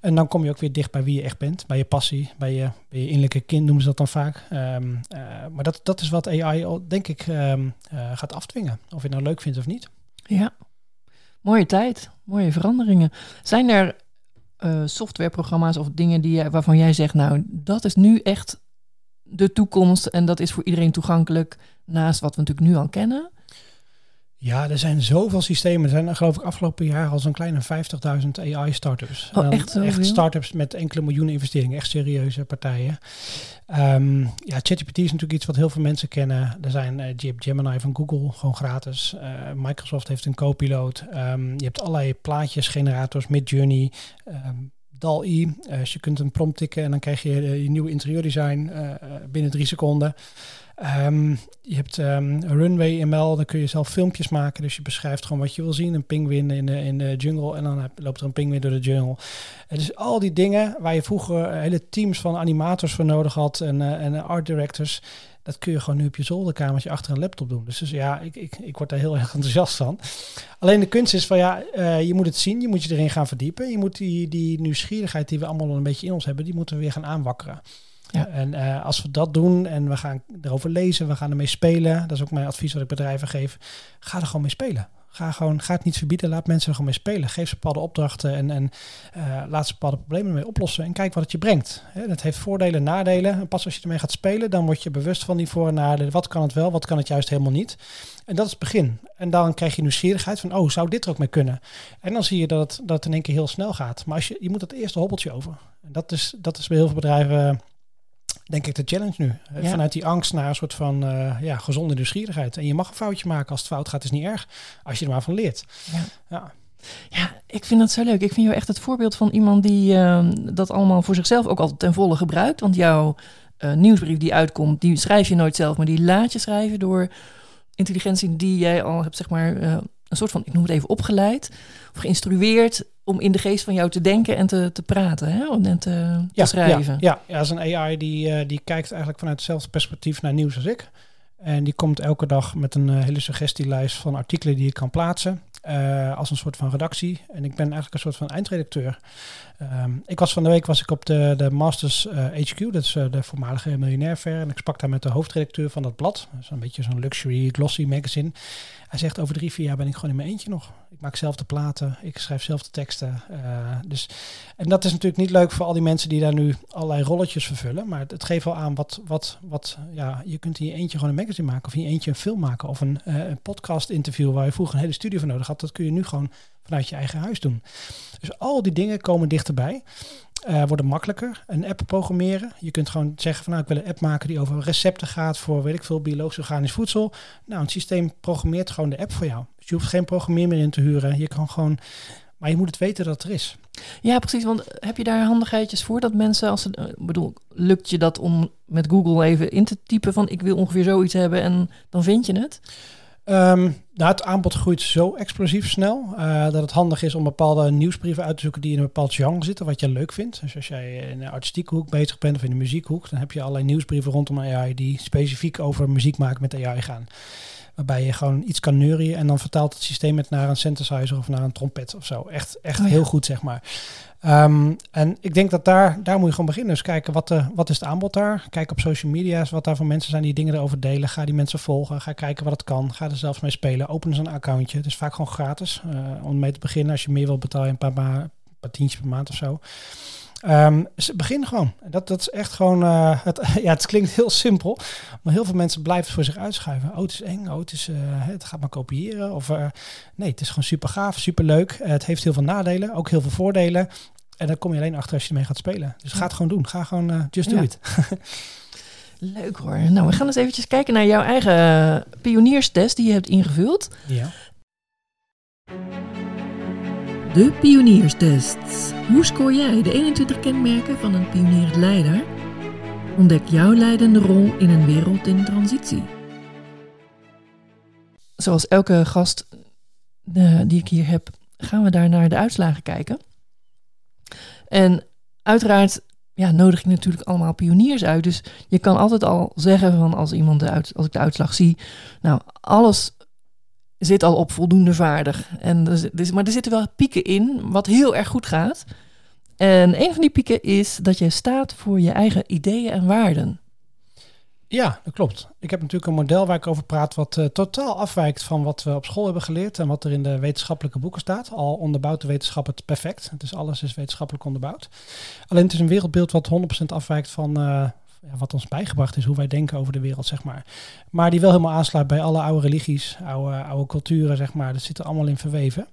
En dan kom je ook weer dicht bij wie je echt bent, bij je passie, bij je, bij je innerlijke kind noemen ze dat dan vaak. Um, uh, maar dat, dat is wat AI, denk ik, um, uh, gaat afdwingen. Of je het nou leuk vindt of niet. Ja, mooie tijd, mooie veranderingen. Zijn er uh, softwareprogramma's of dingen die, waarvan jij zegt, nou, dat is nu echt de toekomst en dat is voor iedereen toegankelijk naast wat we natuurlijk nu al kennen? Ja, er zijn zoveel systemen. Er zijn geloof ik afgelopen jaar al zo'n kleine 50.000 AI-startups. Oh, echt Echt startups met enkele miljoenen investeringen. Echt serieuze partijen. Um, ja, ChatGPT is natuurlijk iets wat heel veel mensen kennen. Er zijn uh, Gemini van Google, gewoon gratis. Uh, Microsoft heeft een Copilot. Um, je hebt allerlei plaatjesgenerators, Midjourney, um, DAL-E. Uh, dus je kunt een prompt tikken en dan krijg je je nieuwe interieurdesign binnen drie seconden. Um, je hebt um, Runway ML, dan kun je zelf filmpjes maken. Dus je beschrijft gewoon wat je wil zien. Een pinguïn in de, in de jungle en dan loopt er een pinguïn door de jungle. En dus al die dingen waar je vroeger hele teams van animators voor nodig had en, uh, en art directors. Dat kun je gewoon nu op je zolderkamertje achter een laptop doen. Dus, dus ja, ik, ik, ik word daar heel erg enthousiast van. Alleen de kunst is van ja, uh, je moet het zien, je moet je erin gaan verdiepen. Je moet die, die nieuwsgierigheid die we allemaal een beetje in ons hebben, die moeten we weer gaan aanwakkeren. En uh, als we dat doen en we gaan erover lezen, we gaan ermee spelen. Dat is ook mijn advies wat ik bedrijven geef. Ga er gewoon mee spelen. Ga, gewoon, ga het niet verbieden, laat mensen er gewoon mee spelen. Geef ze bepaalde opdrachten en, en uh, laat ze bepaalde problemen mee oplossen. En kijk wat het je brengt. Dat heeft voordelen en nadelen. En pas als je ermee gaat spelen, dan word je bewust van die voor- en nadelen. Wat kan het wel, wat kan het juist helemaal niet. En dat is het begin. En dan krijg je nieuwsgierigheid van, oh, zou dit er ook mee kunnen? En dan zie je dat het, dat het in één keer heel snel gaat. Maar als je, je moet dat eerste hobbeltje over. En dat is, dat is bij heel veel bedrijven denk ik de challenge nu. Ja. Vanuit die angst naar een soort van uh, ja, gezonde nieuwsgierigheid. En je mag een foutje maken. Als het fout gaat, is niet erg. Als je er maar van leert. Ja. ja. Ja, ik vind dat zo leuk. Ik vind jou echt het voorbeeld van iemand die uh, dat allemaal voor zichzelf ook altijd ten volle gebruikt. Want jouw uh, nieuwsbrief die uitkomt, die schrijf je nooit zelf, maar die laat je schrijven door intelligentie die jij al hebt, zeg maar, een soort van, ik noem het even, opgeleid of geïnstrueerd om in de geest van jou te denken en te, te praten hè? en te, ja, te schrijven. Ja, ja, ja, is een AI die, uh, die kijkt eigenlijk vanuit hetzelfde perspectief naar nieuws als ik. En die komt elke dag met een uh, hele suggestielijst van artikelen die ik kan plaatsen. Uh, als een soort van redactie. En ik ben eigenlijk een soort van eindredacteur. Um, ik was van de week was ik op de, de Masters uh, HQ, dat is uh, de voormalige miljonair fair. En ik sprak daar met de hoofdredacteur van dat blad. Dat is een beetje zo'n luxury glossy magazine. Hij zegt over drie, vier jaar ben ik gewoon in mijn eentje nog. Ik maak zelf de platen, ik schrijf zelf de teksten. Uh, dus, en dat is natuurlijk niet leuk voor al die mensen die daar nu allerlei rolletjes vervullen. Maar het, geeft wel aan wat, wat, wat ja, je kunt in je eentje gewoon een magazine maken. Of in je eentje een film maken. Of een, uh, een podcast interview waar je vroeger een hele studio voor nodig had. Dat kun je nu gewoon vanuit je eigen huis doen. Dus al die dingen komen dichterbij. Uh, worden makkelijker. Een app programmeren. Je kunt gewoon zeggen van nou, ik wil een app maken die over recepten gaat voor weet ik veel biologisch organisch voedsel. Nou, het systeem programmeert gewoon de app voor jou. Dus je hoeft geen programmeer meer in te huren. Je kan gewoon, maar je moet het weten dat het er is. Ja, precies. Want heb je daar handigheidjes voor dat mensen, als het, bedoel, lukt je dat om met Google even in te typen van ik wil ongeveer zoiets hebben en dan vind je het? Um, het aanbod groeit zo explosief snel uh, dat het handig is om bepaalde nieuwsbrieven uit te zoeken die in een bepaald genre zitten, wat je leuk vindt. Dus als jij in de artistieke hoek bezig bent of in de muziekhoek, dan heb je allerlei nieuwsbrieven rondom AI die specifiek over muziek maken met AI gaan. Waarbij je gewoon iets kan neurien en dan vertaalt het systeem het naar een synthesizer of naar een trompet of zo. Echt, echt oh ja. heel goed, zeg maar. Um, en ik denk dat daar, daar moet je gewoon beginnen. Dus kijken wat, de, wat is het aanbod daar. Kijk op social media's wat daar voor mensen zijn die dingen erover delen. Ga die mensen volgen. Ga kijken wat het kan. Ga er zelfs mee spelen. Open eens een accountje. Het is vaak gewoon gratis uh, om mee te beginnen. Als je meer wilt betalen, een paar, paar tientjes per maand of zo. Um, begin gewoon. Dat, dat is echt gewoon. Uh, het, ja, het klinkt heel simpel. Maar heel veel mensen blijven het voor zich uitschuiven. Oh, het is eng. Oh, het, is, uh, het gaat maar kopiëren. Of uh, nee, het is gewoon super gaaf, super leuk. het heeft heel veel nadelen, ook heel veel voordelen. En daar kom je alleen achter als je ermee gaat spelen. Dus ga het gewoon doen. Ga gewoon just do ja. it. Leuk hoor. Nou, we gaan eens eventjes kijken naar jouw eigen pionierstest die je hebt ingevuld. Ja. De pionierstest. Hoe scoor jij de 21 kenmerken van een pionierend leider? Ontdek jouw leidende rol in een wereld in transitie. Zoals elke gast eh, die ik hier heb, gaan we daar naar de uitslagen kijken. En uiteraard ja, nodig ik natuurlijk allemaal pioniers uit. Dus je kan altijd al zeggen van als iemand de uit, als ik de uitslag zie, nou alles zit al op voldoende vaardig. En dus, dus, maar er zitten wel pieken in, wat heel erg goed gaat. En een van die pieken is dat je staat voor je eigen ideeën en waarden. Ja, dat klopt. Ik heb natuurlijk een model waar ik over praat wat uh, totaal afwijkt van wat we op school hebben geleerd en wat er in de wetenschappelijke boeken staat. Al onderbouwt de wetenschap het perfect. Is alles is wetenschappelijk onderbouwd. Alleen het is een wereldbeeld wat 100% afwijkt van uh, wat ons bijgebracht is, hoe wij denken over de wereld, zeg maar. Maar die wel helemaal aansluit bij alle oude religies, oude, oude culturen, zeg maar. Dat zit er allemaal in verweven.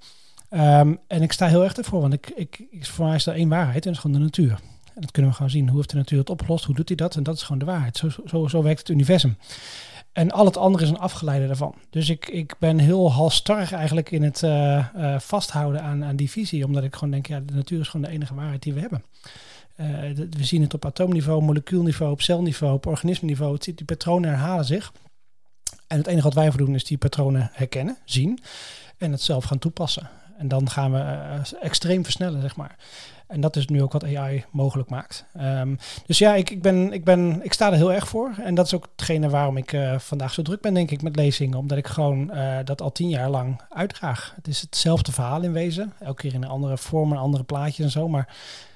Um, en ik sta heel erg ervoor, want ik, ik, voor mij is er één waarheid en dat is gewoon de natuur. En dat kunnen we gewoon zien. Hoe heeft de natuur het opgelost? Hoe doet hij dat? En dat is gewoon de waarheid. Zo, zo, zo werkt het universum. En al het andere is een afgeleide daarvan. Dus ik, ik ben heel halstarrig eigenlijk in het uh, uh, vasthouden aan, aan die visie. Omdat ik gewoon denk, ja, de natuur is gewoon de enige waarheid die we hebben. De, we zien het op atoomniveau, molecuulniveau, op celniveau, op organismeniveau. Het, die patronen herhalen zich. En het enige wat wij voor doen is die patronen herkennen, zien en het zelf gaan toepassen. En dan gaan we extreem versnellen, zeg maar. En dat is nu ook wat AI mogelijk maakt. Um, dus ja, ik, ik, ben, ik, ben, ik sta er heel erg voor. En dat is ook hetgene waarom ik uh, vandaag zo druk ben, denk ik, met lezingen. Omdat ik gewoon dat al tien jaar lang uitdraag. Het is hetzelfde verhaal in wezen. Elke keer in een andere vorm, een andere plaatje en zo. Maar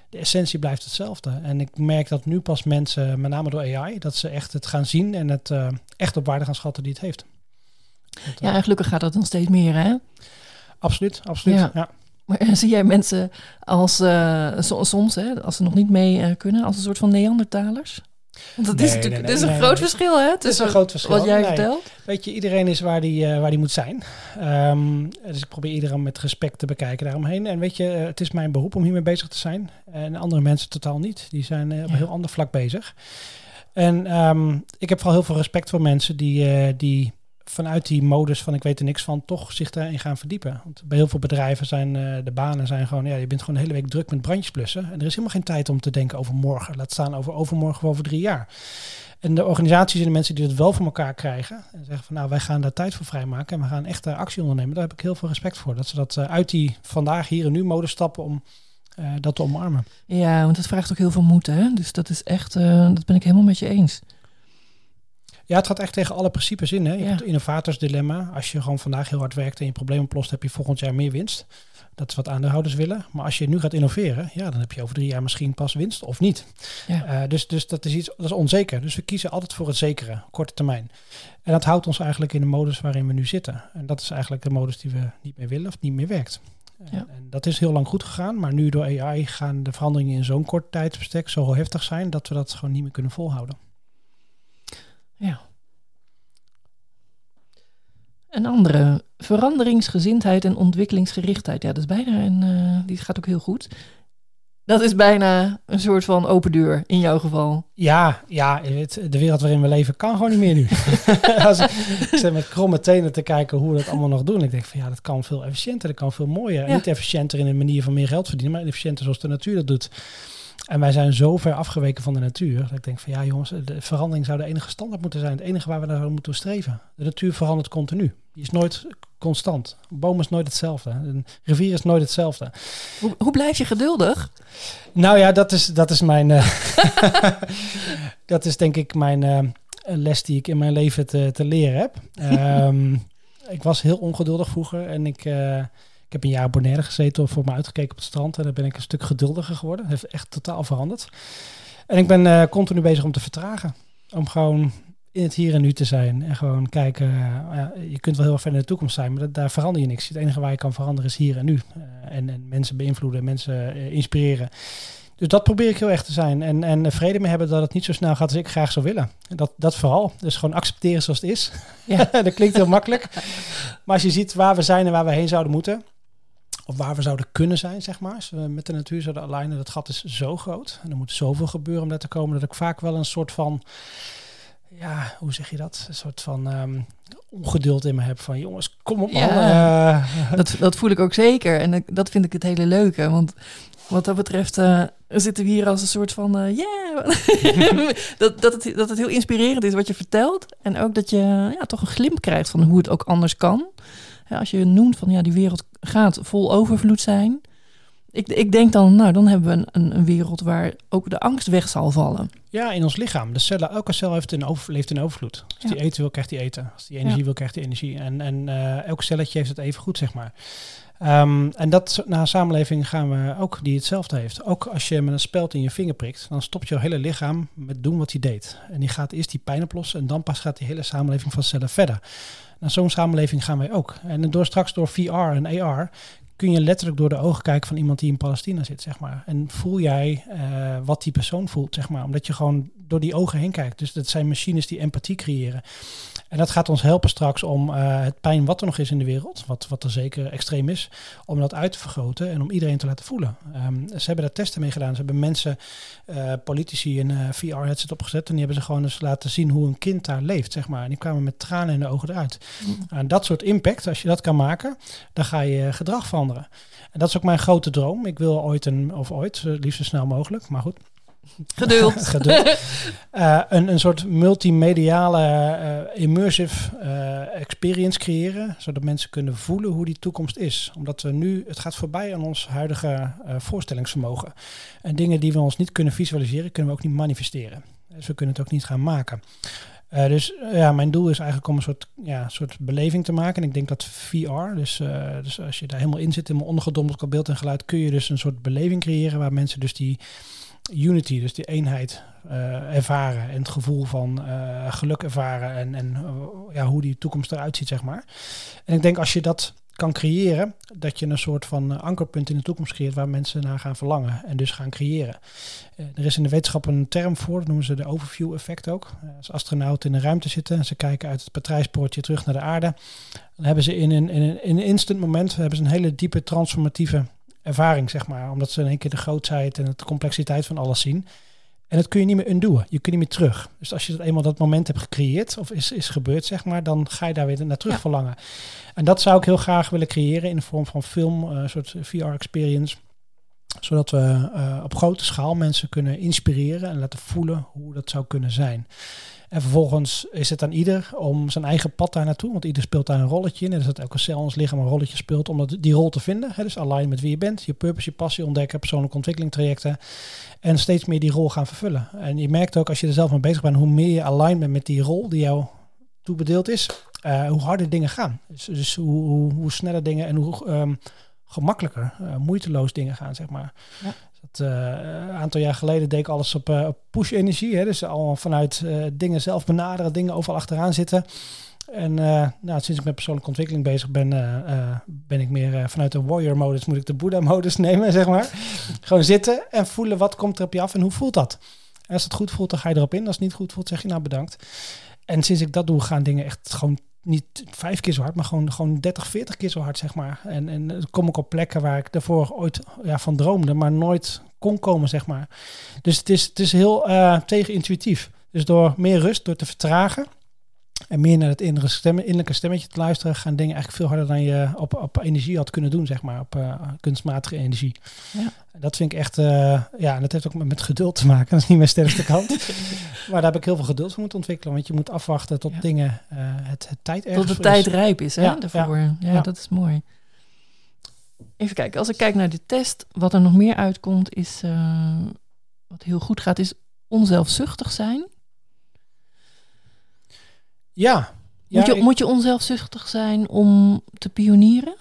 de essentie blijft hetzelfde. En ik merk dat nu pas mensen, met name door AI, dat ze echt het gaan zien en het uh, echt op waarde gaan schatten die het heeft. Dat, ja, en gelukkig gaat dat dan steeds meer, hè? Absoluut, absoluut. Ja. ja. Maar zie jij mensen als uh, soms, hè, als ze nog niet mee uh, kunnen, als een soort van Neandertalers? Want dat Nee, is natuurlijk nee, het is nee, een groot verschil, hè? Het is tussen een groot verschil. Wat jij vertelt. Weet je, iedereen is waar die, eh, waar die moet zijn. Ehm, dus ik probeer iedereen met respect te bekijken daaromheen. En weet je, eh, het is mijn beroep om hiermee bezig te zijn. En andere mensen totaal niet. Die zijn eh, op een heel ander vlak bezig. En ehm, ik heb vooral heel veel respect voor mensen die, die vanuit die modus van ik weet er niks van, toch zich daarin gaan verdiepen. Want bij heel veel bedrijven zijn eh, de banen zijn gewoon, ja, je bent gewoon de hele week druk met brandjes blussen. En er is helemaal geen tijd om te denken over morgen. Laat staan over overmorgen of over drie jaar. En de organisaties en de mensen die het wel voor elkaar krijgen. En zeggen van nou, wij gaan daar tijd voor vrijmaken. En we gaan echt eh, actie ondernemen. Daar heb ik heel veel respect voor. Dat ze dat eh, uit die vandaag, hier en nu modus stappen om dat te omarmen. Ja, want dat vraagt ook heel veel moed, hè? Dus dat is echt, dat ben ik helemaal met je eens. Ja, het gaat echt tegen alle principes in. Hè? Je Ja. hebt het innovatorsdilemma. Als je gewoon vandaag heel hard werkt en je probleem oplost, heb je volgend jaar meer winst. Dat is wat aandeelhouders willen. Maar als je nu gaat innoveren, ja, dan heb je over drie jaar misschien pas winst of niet. Ja. Eh, dus, dus dat is iets dat is onzeker. Dus we kiezen altijd voor het zekere, korte termijn. En dat houdt ons eigenlijk in de modus waarin we nu zitten. En dat is eigenlijk de modus die we niet meer willen of niet meer werkt. En, Ja. en dat is heel lang goed gegaan, maar nu door AI gaan de veranderingen in zo'n kort tijdsbestek zo heftig zijn dat we dat gewoon niet meer kunnen volhouden. Ja. Een andere, veranderingsgezindheid en ontwikkelingsgerichtheid. Ja, dat is bijna een, eh, die gaat ook heel goed. Dat is bijna een soort van open deur in jouw geval. Ja, ja, de wereld waarin we leven kan gewoon niet meer nu. Als ik, zit met kromme tenen te kijken hoe we dat allemaal nog doen. Ik denk van ja, dat kan veel efficiënter, dat kan veel mooier. Ja. niet efficiënter in een manier van meer geld verdienen, maar efficiënter zoals de natuur dat doet. En wij zijn zo ver afgeweken van de natuur. Dat ik denk van ja jongens, de verandering zou de enige standaard moeten zijn. Het enige waar we naar moeten streven. De natuur verandert continu. Die is nooit constant. Een boom is nooit hetzelfde. Een rivier is nooit hetzelfde. Hoe, hoe blijf je geduldig? Nou ja, dat is, dat is mijn. eh, dat is denk ik mijn eh, les die ik in mijn leven te, te leren heb. Ehm, ik was heel ongeduldig vroeger en ik, eh, ik heb een jaar op Bonaire gezeten voor me uitgekeken op het strand. En daar ben ik een stuk geduldiger geworden. Het heeft echt totaal veranderd. En ik ben eh, continu bezig om te vertragen. Om gewoon in het hier en nu te zijn. En gewoon kijken. eh, ja, je kunt wel heel erg ver in de toekomst zijn, maar dat, daar verander je niks. Het enige waar je kan veranderen is hier en nu. Eh, en, en mensen beïnvloeden, mensen inspireren. Dus dat probeer ik heel erg te zijn. En, en vrede mee hebben dat het niet zo snel gaat als ik graag zou willen. Dat, dat vooral. Dus gewoon accepteren zoals het is. Ja. dat klinkt heel makkelijk. Maar als je ziet waar we zijn en waar we heen zouden moeten. Of waar we zouden kunnen zijn, zeg maar. Als we met de natuur zouden alignen. Dat gat is zo groot. En er moet zoveel gebeuren om daar te komen. Dat ik vaak wel een soort van... Ja, hoe zeg je dat? Een soort van ehm, ongeduld in me heb. Van jongens, kom op man. Ja. Eh, Dat, dat voel ik ook zeker. En dat vind ik het hele leuke. Want wat dat betreft, eh, zitten we hier als een soort van, uh, yeah! dat, dat, het, dat het heel inspirerend is wat je vertelt. En ook dat je ja, toch een glimp krijgt van hoe het ook anders kan. Ja, als je noemt van, ja, die wereld gaat vol overvloed zijn. Ik, ik denk dan, nou, dan hebben we een, een, wereld waar ook de angst weg zal vallen. Ja, in ons lichaam. De cellen, elke cel heeft een over, leeft in overvloed. Als die eten wil, krijgt die eten. Als die energie wil, krijgt die energie. En, en uh, elk celletje heeft het even goed, zeg maar. Um, en dat na samenleving gaan we ook die hetzelfde heeft. Ook als je met een speld in je vinger prikt, dan stopt je hele lichaam met doen wat hij deed. En die gaat eerst die pijn oplossen en dan pas gaat die hele samenleving van cellen verder. Naar zo'n samenleving gaan wij ook. En door straks door VR en AR kun je letterlijk door de ogen kijken van iemand die in Palestina zit, zeg maar. En voel jij uh, wat die persoon voelt, zeg maar. Omdat je gewoon door die ogen heen kijkt. Dus dat zijn machines die empathie creëren. En dat gaat ons helpen straks om uh, het pijn wat er nog is in de wereld, wat, wat er zeker extreem is, om dat uit te vergroten en om iedereen te laten voelen. Um, ze hebben daar testen mee gedaan. Ze hebben mensen, uh, politici, een VR-headset opgezet en die hebben ze gewoon eens laten zien hoe een kind daar leeft, zeg maar. En die kwamen met tranen in de ogen eruit. Mm. En dat soort impact, als je dat kan maken, dan ga je gedrag veranderen. En dat is ook mijn grote droom. Ik wil ooit een, of ooit, liefst zo snel mogelijk, maar goed, Geduld. Geduld. Uh, een, een soort multimediale uh, immersive uh, experience creëren, zodat mensen kunnen voelen hoe die toekomst is. Omdat we nu, het gaat voorbij aan ons huidige voorstellingsvermogen. En dingen die we ons niet kunnen visualiseren, kunnen we ook niet manifesteren. Dus we kunnen het ook niet gaan maken. Uh, dus ja, mijn doel is eigenlijk om een soort, ja, soort beleving te maken. En ik denk dat VR, dus, uh, dus als je daar helemaal in zit, helemaal ondergedompeld qua beeld en geluid, kun je dus een soort beleving creëren waar mensen dus die unity, dus die eenheid ervaren en het gevoel van geluk ervaren en, en ja, hoe die toekomst eruit ziet, zeg maar. En ik denk als je dat kan creëren, dat je een soort van ankerpunt in de toekomst creëert waar mensen naar gaan verlangen en dus gaan creëren. er is in de wetenschap een term voor, dat noemen ze de overview effect ook. als astronauten in de ruimte zitten en ze kijken uit het patrijspoortje terug naar de aarde, dan hebben ze in een, in een, in een instant moment hebben ze een hele diepe transformatieve ervaring, zeg maar. Omdat ze in één keer de grootheid en de complexiteit van alles zien. En dat kun je niet meer undoen. Je kunt niet meer terug. Dus als je dat eenmaal dat moment hebt gecreëerd of is, is gebeurd, zeg maar, dan ga je daar weer naar terug verlangen. En dat zou ik heel graag willen creëren in de vorm van film, een soort VR-experience. Zodat we uh, op grote schaal mensen kunnen inspireren en laten voelen hoe dat zou kunnen zijn. En vervolgens is het aan ieder om zijn eigen pad daar naartoe. Want ieder speelt daar een rolletje in. En dus dat elke cel ons lichaam een rolletje speelt om dat, die rol te vinden. Hè, dus align met wie je bent. Je purpose, je passie ontdekken, persoonlijke ontwikkeling trajecten. En steeds meer die rol gaan vervullen. En je merkt ook als je er zelf mee bezig bent, hoe meer je align bent met die rol die jou toebedeeld is. Uh, hoe harder dingen gaan. Dus, dus hoe, hoe, hoe, sneller dingen en hoe um, gemakkelijker, uh, moeiteloos dingen gaan, zeg maar. Ja. Dat, uh, een aantal jaar geleden deed ik alles op, uh, push energie. Dus allemaal vanuit uh, dingen zelf benaderen, dingen overal achteraan zitten. En nou, sinds ik met persoonlijke ontwikkeling bezig ben, ben ik meer vanuit de warrior modus, moet ik de Buddha modus nemen, zeg maar. Gewoon zitten en voelen wat komt er op je af en hoe voelt dat. En als het goed voelt, dan ga je erop in. Als het niet goed voelt, zeg je nou bedankt. En sinds ik dat doe, gaan dingen echt gewoon niet vijf keer zo hard, maar gewoon, gewoon 30, 40 keer zo hard, zeg maar. En, en dan kom ik op plekken waar ik daarvoor ooit ja, van droomde, maar nooit kon komen, zeg maar. Dus het is, het is heel uh, tegenintuïtief. Dus door meer rust, door te vertragen en meer naar het innerlijke, stem, innerlijke stemmetje te luisteren, gaan dingen eigenlijk veel harder dan je op, op energie had kunnen doen, zeg maar, op uh, kunstmatige energie. Ja. Dat vind ik echt, uh, ja, en dat heeft ook met, met, geduld te maken. Dat is niet mijn sterkste kant. maar daar heb ik heel veel geduld voor moeten ontwikkelen, want je moet afwachten tot ja. dingen, uh, het, het tijd ergens Tot de tijd rijp is, hè, ja, daarvoor. Ja. ja, dat is mooi. Even kijken, als ik kijk naar de test, wat er nog meer uitkomt, is, wat heel goed gaat, is onzelfzuchtig zijn. Ja. Moet, je, ik... moet je onzelfzuchtig zijn om te pionieren?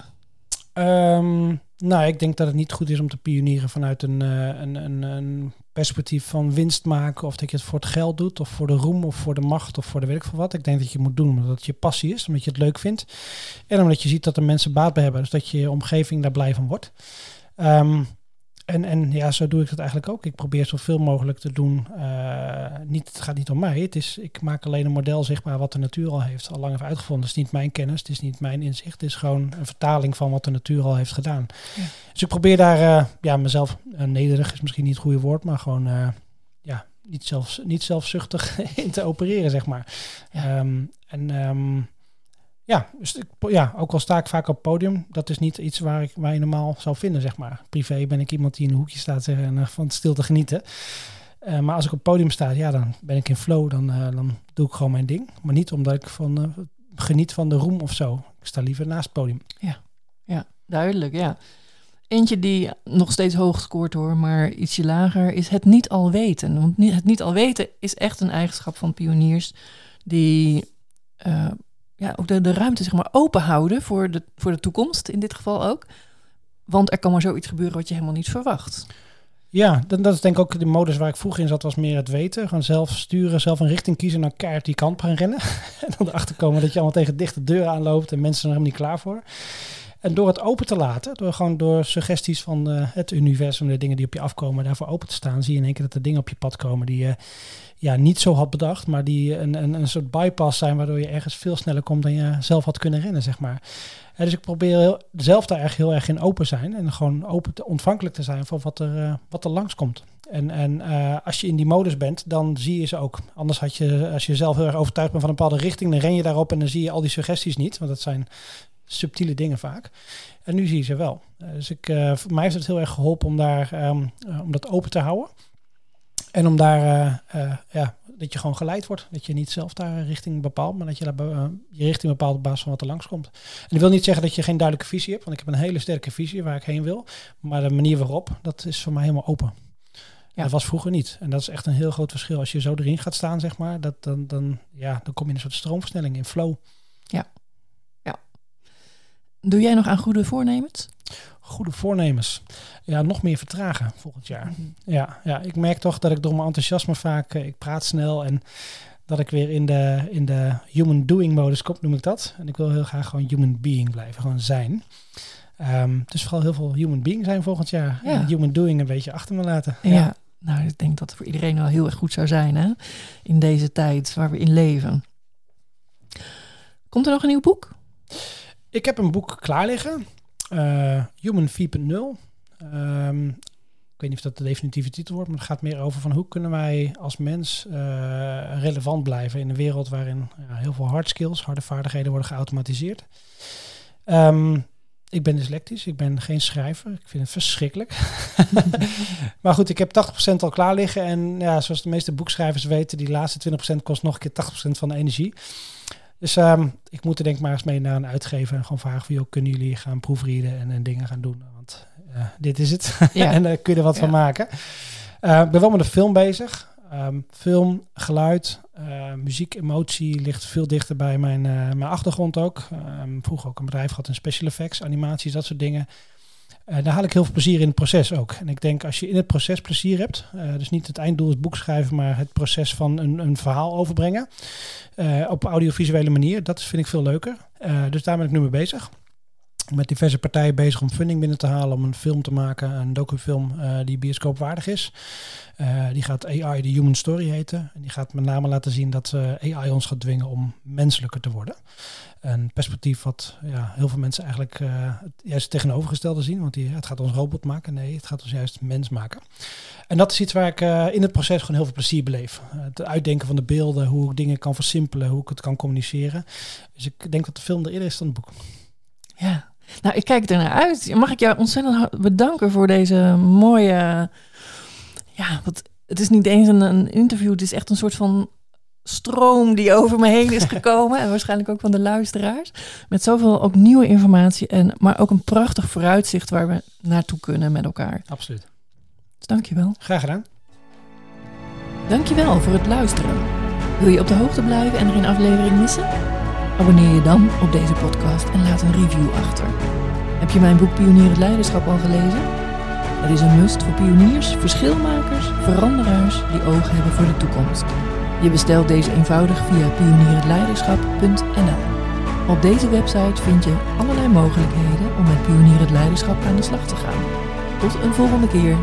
Um, nou, ik denk dat het niet goed is om te pionieren vanuit een, uh, een, een, een, perspectief van winst maken. Of dat je het voor het geld doet, of voor de roem, of voor de macht, of voor de weet ik veel wat. Ik denk dat je moet doen omdat het je passie is, omdat je het leuk vindt. En omdat je ziet dat er mensen baat bij hebben. Dus dat je omgeving daar blij van wordt. Um, en, en ja, zo doe ik het eigenlijk ook. Ik probeer zoveel mogelijk te doen. Uh, niet, het gaat niet om mij. Het is, ik maak alleen een model zichtbaar wat de natuur al heeft, al lang heeft uitgevonden. Het is niet mijn kennis, het is niet mijn inzicht. Het is gewoon een vertaling van wat de natuur al heeft gedaan. Ja. Dus ik probeer daar uh, ja, mezelf, uh, nederig is misschien niet het goede woord, maar gewoon ja, niet, zelfs, niet zelfzuchtig in te opereren, zeg maar. Ja. Um, en um, ja, dus ja, ook al sta ik vaak op het podium, dat is niet iets waar, ik, je normaal zou vinden, zeg maar. Privé ben ik iemand die in een hoekje staat zeg, en uh, van stil te genieten. Uh, maar als ik op podium sta, ja, dan ben ik in flow, dan, uh, dan doe ik gewoon mijn ding. Maar niet omdat ik van, geniet van de roem of zo. Ik sta liever naast het podium. Ja, ja duidelijk, ja. Eentje die nog steeds hoog scoort hoor, maar ietsje lager, is het niet al weten. Want het niet al weten is echt een eigenschap van pioniers die ja, ook de, de ruimte zeg maar, open houden voor de, voor de toekomst, in dit geval ook. Want er kan maar zoiets gebeuren wat je helemaal niet verwacht. Ja, dat, dat is denk ik ook de modus waar ik vroeger in zat, was meer het weten. Gewoon zelf sturen, zelf een richting kiezen en dan keihard die kant gaan rennen. en dan erachter komen dat je allemaal tegen dichte deuren aanloopt en mensen zijn er helemaal niet klaar voor. En door het open te laten, door gewoon door suggesties van uh, het universum, de dingen die op je afkomen, daarvoor open te staan, zie je in één keer dat er dingen op je pad komen die je ja, niet zo had bedacht, maar die een, een, een soort bypass zijn, waardoor je ergens veel sneller komt dan je zelf had kunnen rennen, zeg maar. En dus ik probeer heel, zelf daar echt heel erg in open zijn en gewoon open te, ontvankelijk te zijn voor wat er, uh, wat er langskomt. En, en als je in die modus bent, dan zie je ze ook. Anders had je, als je zelf heel erg overtuigd bent van een bepaalde richting, dan ren je daarop en dan zie je al die suggesties niet, want dat zijn subtiele dingen vaak. En nu zie je ze wel. Uh, dus ik, voor mij heeft het heel erg geholpen om, daar, um, om dat open te houden. En om daar, uh, uh, ja, dat je gewoon geleid wordt. Dat je niet zelf daar richting bepaalt, maar dat je daar uh, je richting bepaalt op basis van wat er langskomt. En dat wil niet zeggen dat je geen duidelijke visie hebt, want ik heb een hele sterke visie waar ik heen wil. Maar de manier waarop, dat is voor mij helemaal open. Ja. Dat was vroeger niet. En dat is echt een heel groot verschil. Als je zo erin gaat staan, zeg maar, dat, dan, dan, ja, dan kom je in een soort stroomversnelling, in flow. Ja. Doe jij nog aan goede voornemens? goede voornemens. Ja, nog meer vertragen volgend jaar. Mm -hmm. ja, ja, ik merk toch dat ik door mijn enthousiasme vaak, uh, ik praat snel en dat ik weer in de, in de human doing modus kom, noem ik dat. En ik wil heel graag gewoon human being blijven, gewoon zijn. Um, dus vooral heel veel human being zijn volgend jaar. Ja. En human doing een beetje achter me laten. Ja. ja. nou, ik denk dat het voor iedereen wel heel erg goed zou zijn hè? in deze tijd waar we in leven. Komt er nog een nieuw boek? Ik heb een boek klaar liggen. Uh, Human 4.0. Um, ik weet niet of dat de definitieve titel wordt, maar het gaat meer over van hoe kunnen wij als mens uh, relevant blijven in een wereld waarin ja, heel veel hard skills, harde vaardigheden worden geautomatiseerd. Um, ik ben dyslectisch, ik ben geen schrijver. Ik vind het verschrikkelijk. maar goed, ik heb 80% al klaar liggen. En ja, zoals de meeste boekschrijvers weten, die laatste 20% kost nog een keer 80% van de energie. Dus um, ik moet er denk ik maar eens mee naar een uitgever en gewoon vragen van, joh, kunnen jullie gaan proefrieden en, en dingen gaan doen? Want uh, dit is het. Ja. en daar kun je er wat ja. van maken. Uh, ik ben wel met een film bezig. Um, film, geluid, uh, muziek, emotie ligt veel dichter bij mijn, mijn achtergrond ook. Um, vroeger ook een bedrijf gehad in special effects, animaties, dat soort dingen. Uh, daar haal ik heel veel plezier in het proces ook. En ik denk als je in het proces plezier hebt, uh, dus niet het einddoel is boek schrijven, maar het proces van een, een verhaal overbrengen uh, op audiovisuele manier, dat vind ik veel leuker. dus daar ben ik nu mee bezig. Met diverse partijen bezig om funding binnen te halen om een film te maken, een docufilm die bioscoopwaardig is. die gaat AI de Human Story heten. En die gaat met name laten zien dat AI ons gaat dwingen om menselijker te worden. Een perspectief wat ja, heel veel mensen eigenlijk uh, het juist tegenovergestelde zien. Want die, het gaat ons robot maken. Nee, het gaat ons juist mens maken. En dat is iets waar ik uh, in het proces gewoon heel veel plezier beleef. Uh, het uitdenken van de beelden, hoe ik dingen kan versimpelen, hoe ik het kan communiceren. Dus ik denk dat de film er eerder is dan het boek. Ja, nou ik kijk er naar uit. Mag ik jou ontzettend bedanken voor deze mooie... Ja, wat, het is niet eens een, een interview, het is echt een soort van stroom die over me heen is gekomen. en waarschijnlijk ook van de luisteraars. Met zoveel ook nieuwe informatie. En, maar ook een prachtig vooruitzicht waar we naartoe kunnen met elkaar. Absoluut. Dus dankjewel. Graag gedaan. Dankjewel voor het luisteren. Wil je op de hoogte blijven en er geen aflevering missen? Abonneer je dan op deze podcast en laat een review achter. Heb je mijn boek Pionier het Leiderschap al gelezen? Het is een must voor pioniers, verschilmakers, veranderaars die oog hebben voor de toekomst. Je bestelt deze eenvoudig via pionierhetleiderschap.nl. Op deze website vind je allerlei mogelijkheden om met Pionier het Leiderschap aan de slag te gaan. Tot een volgende keer.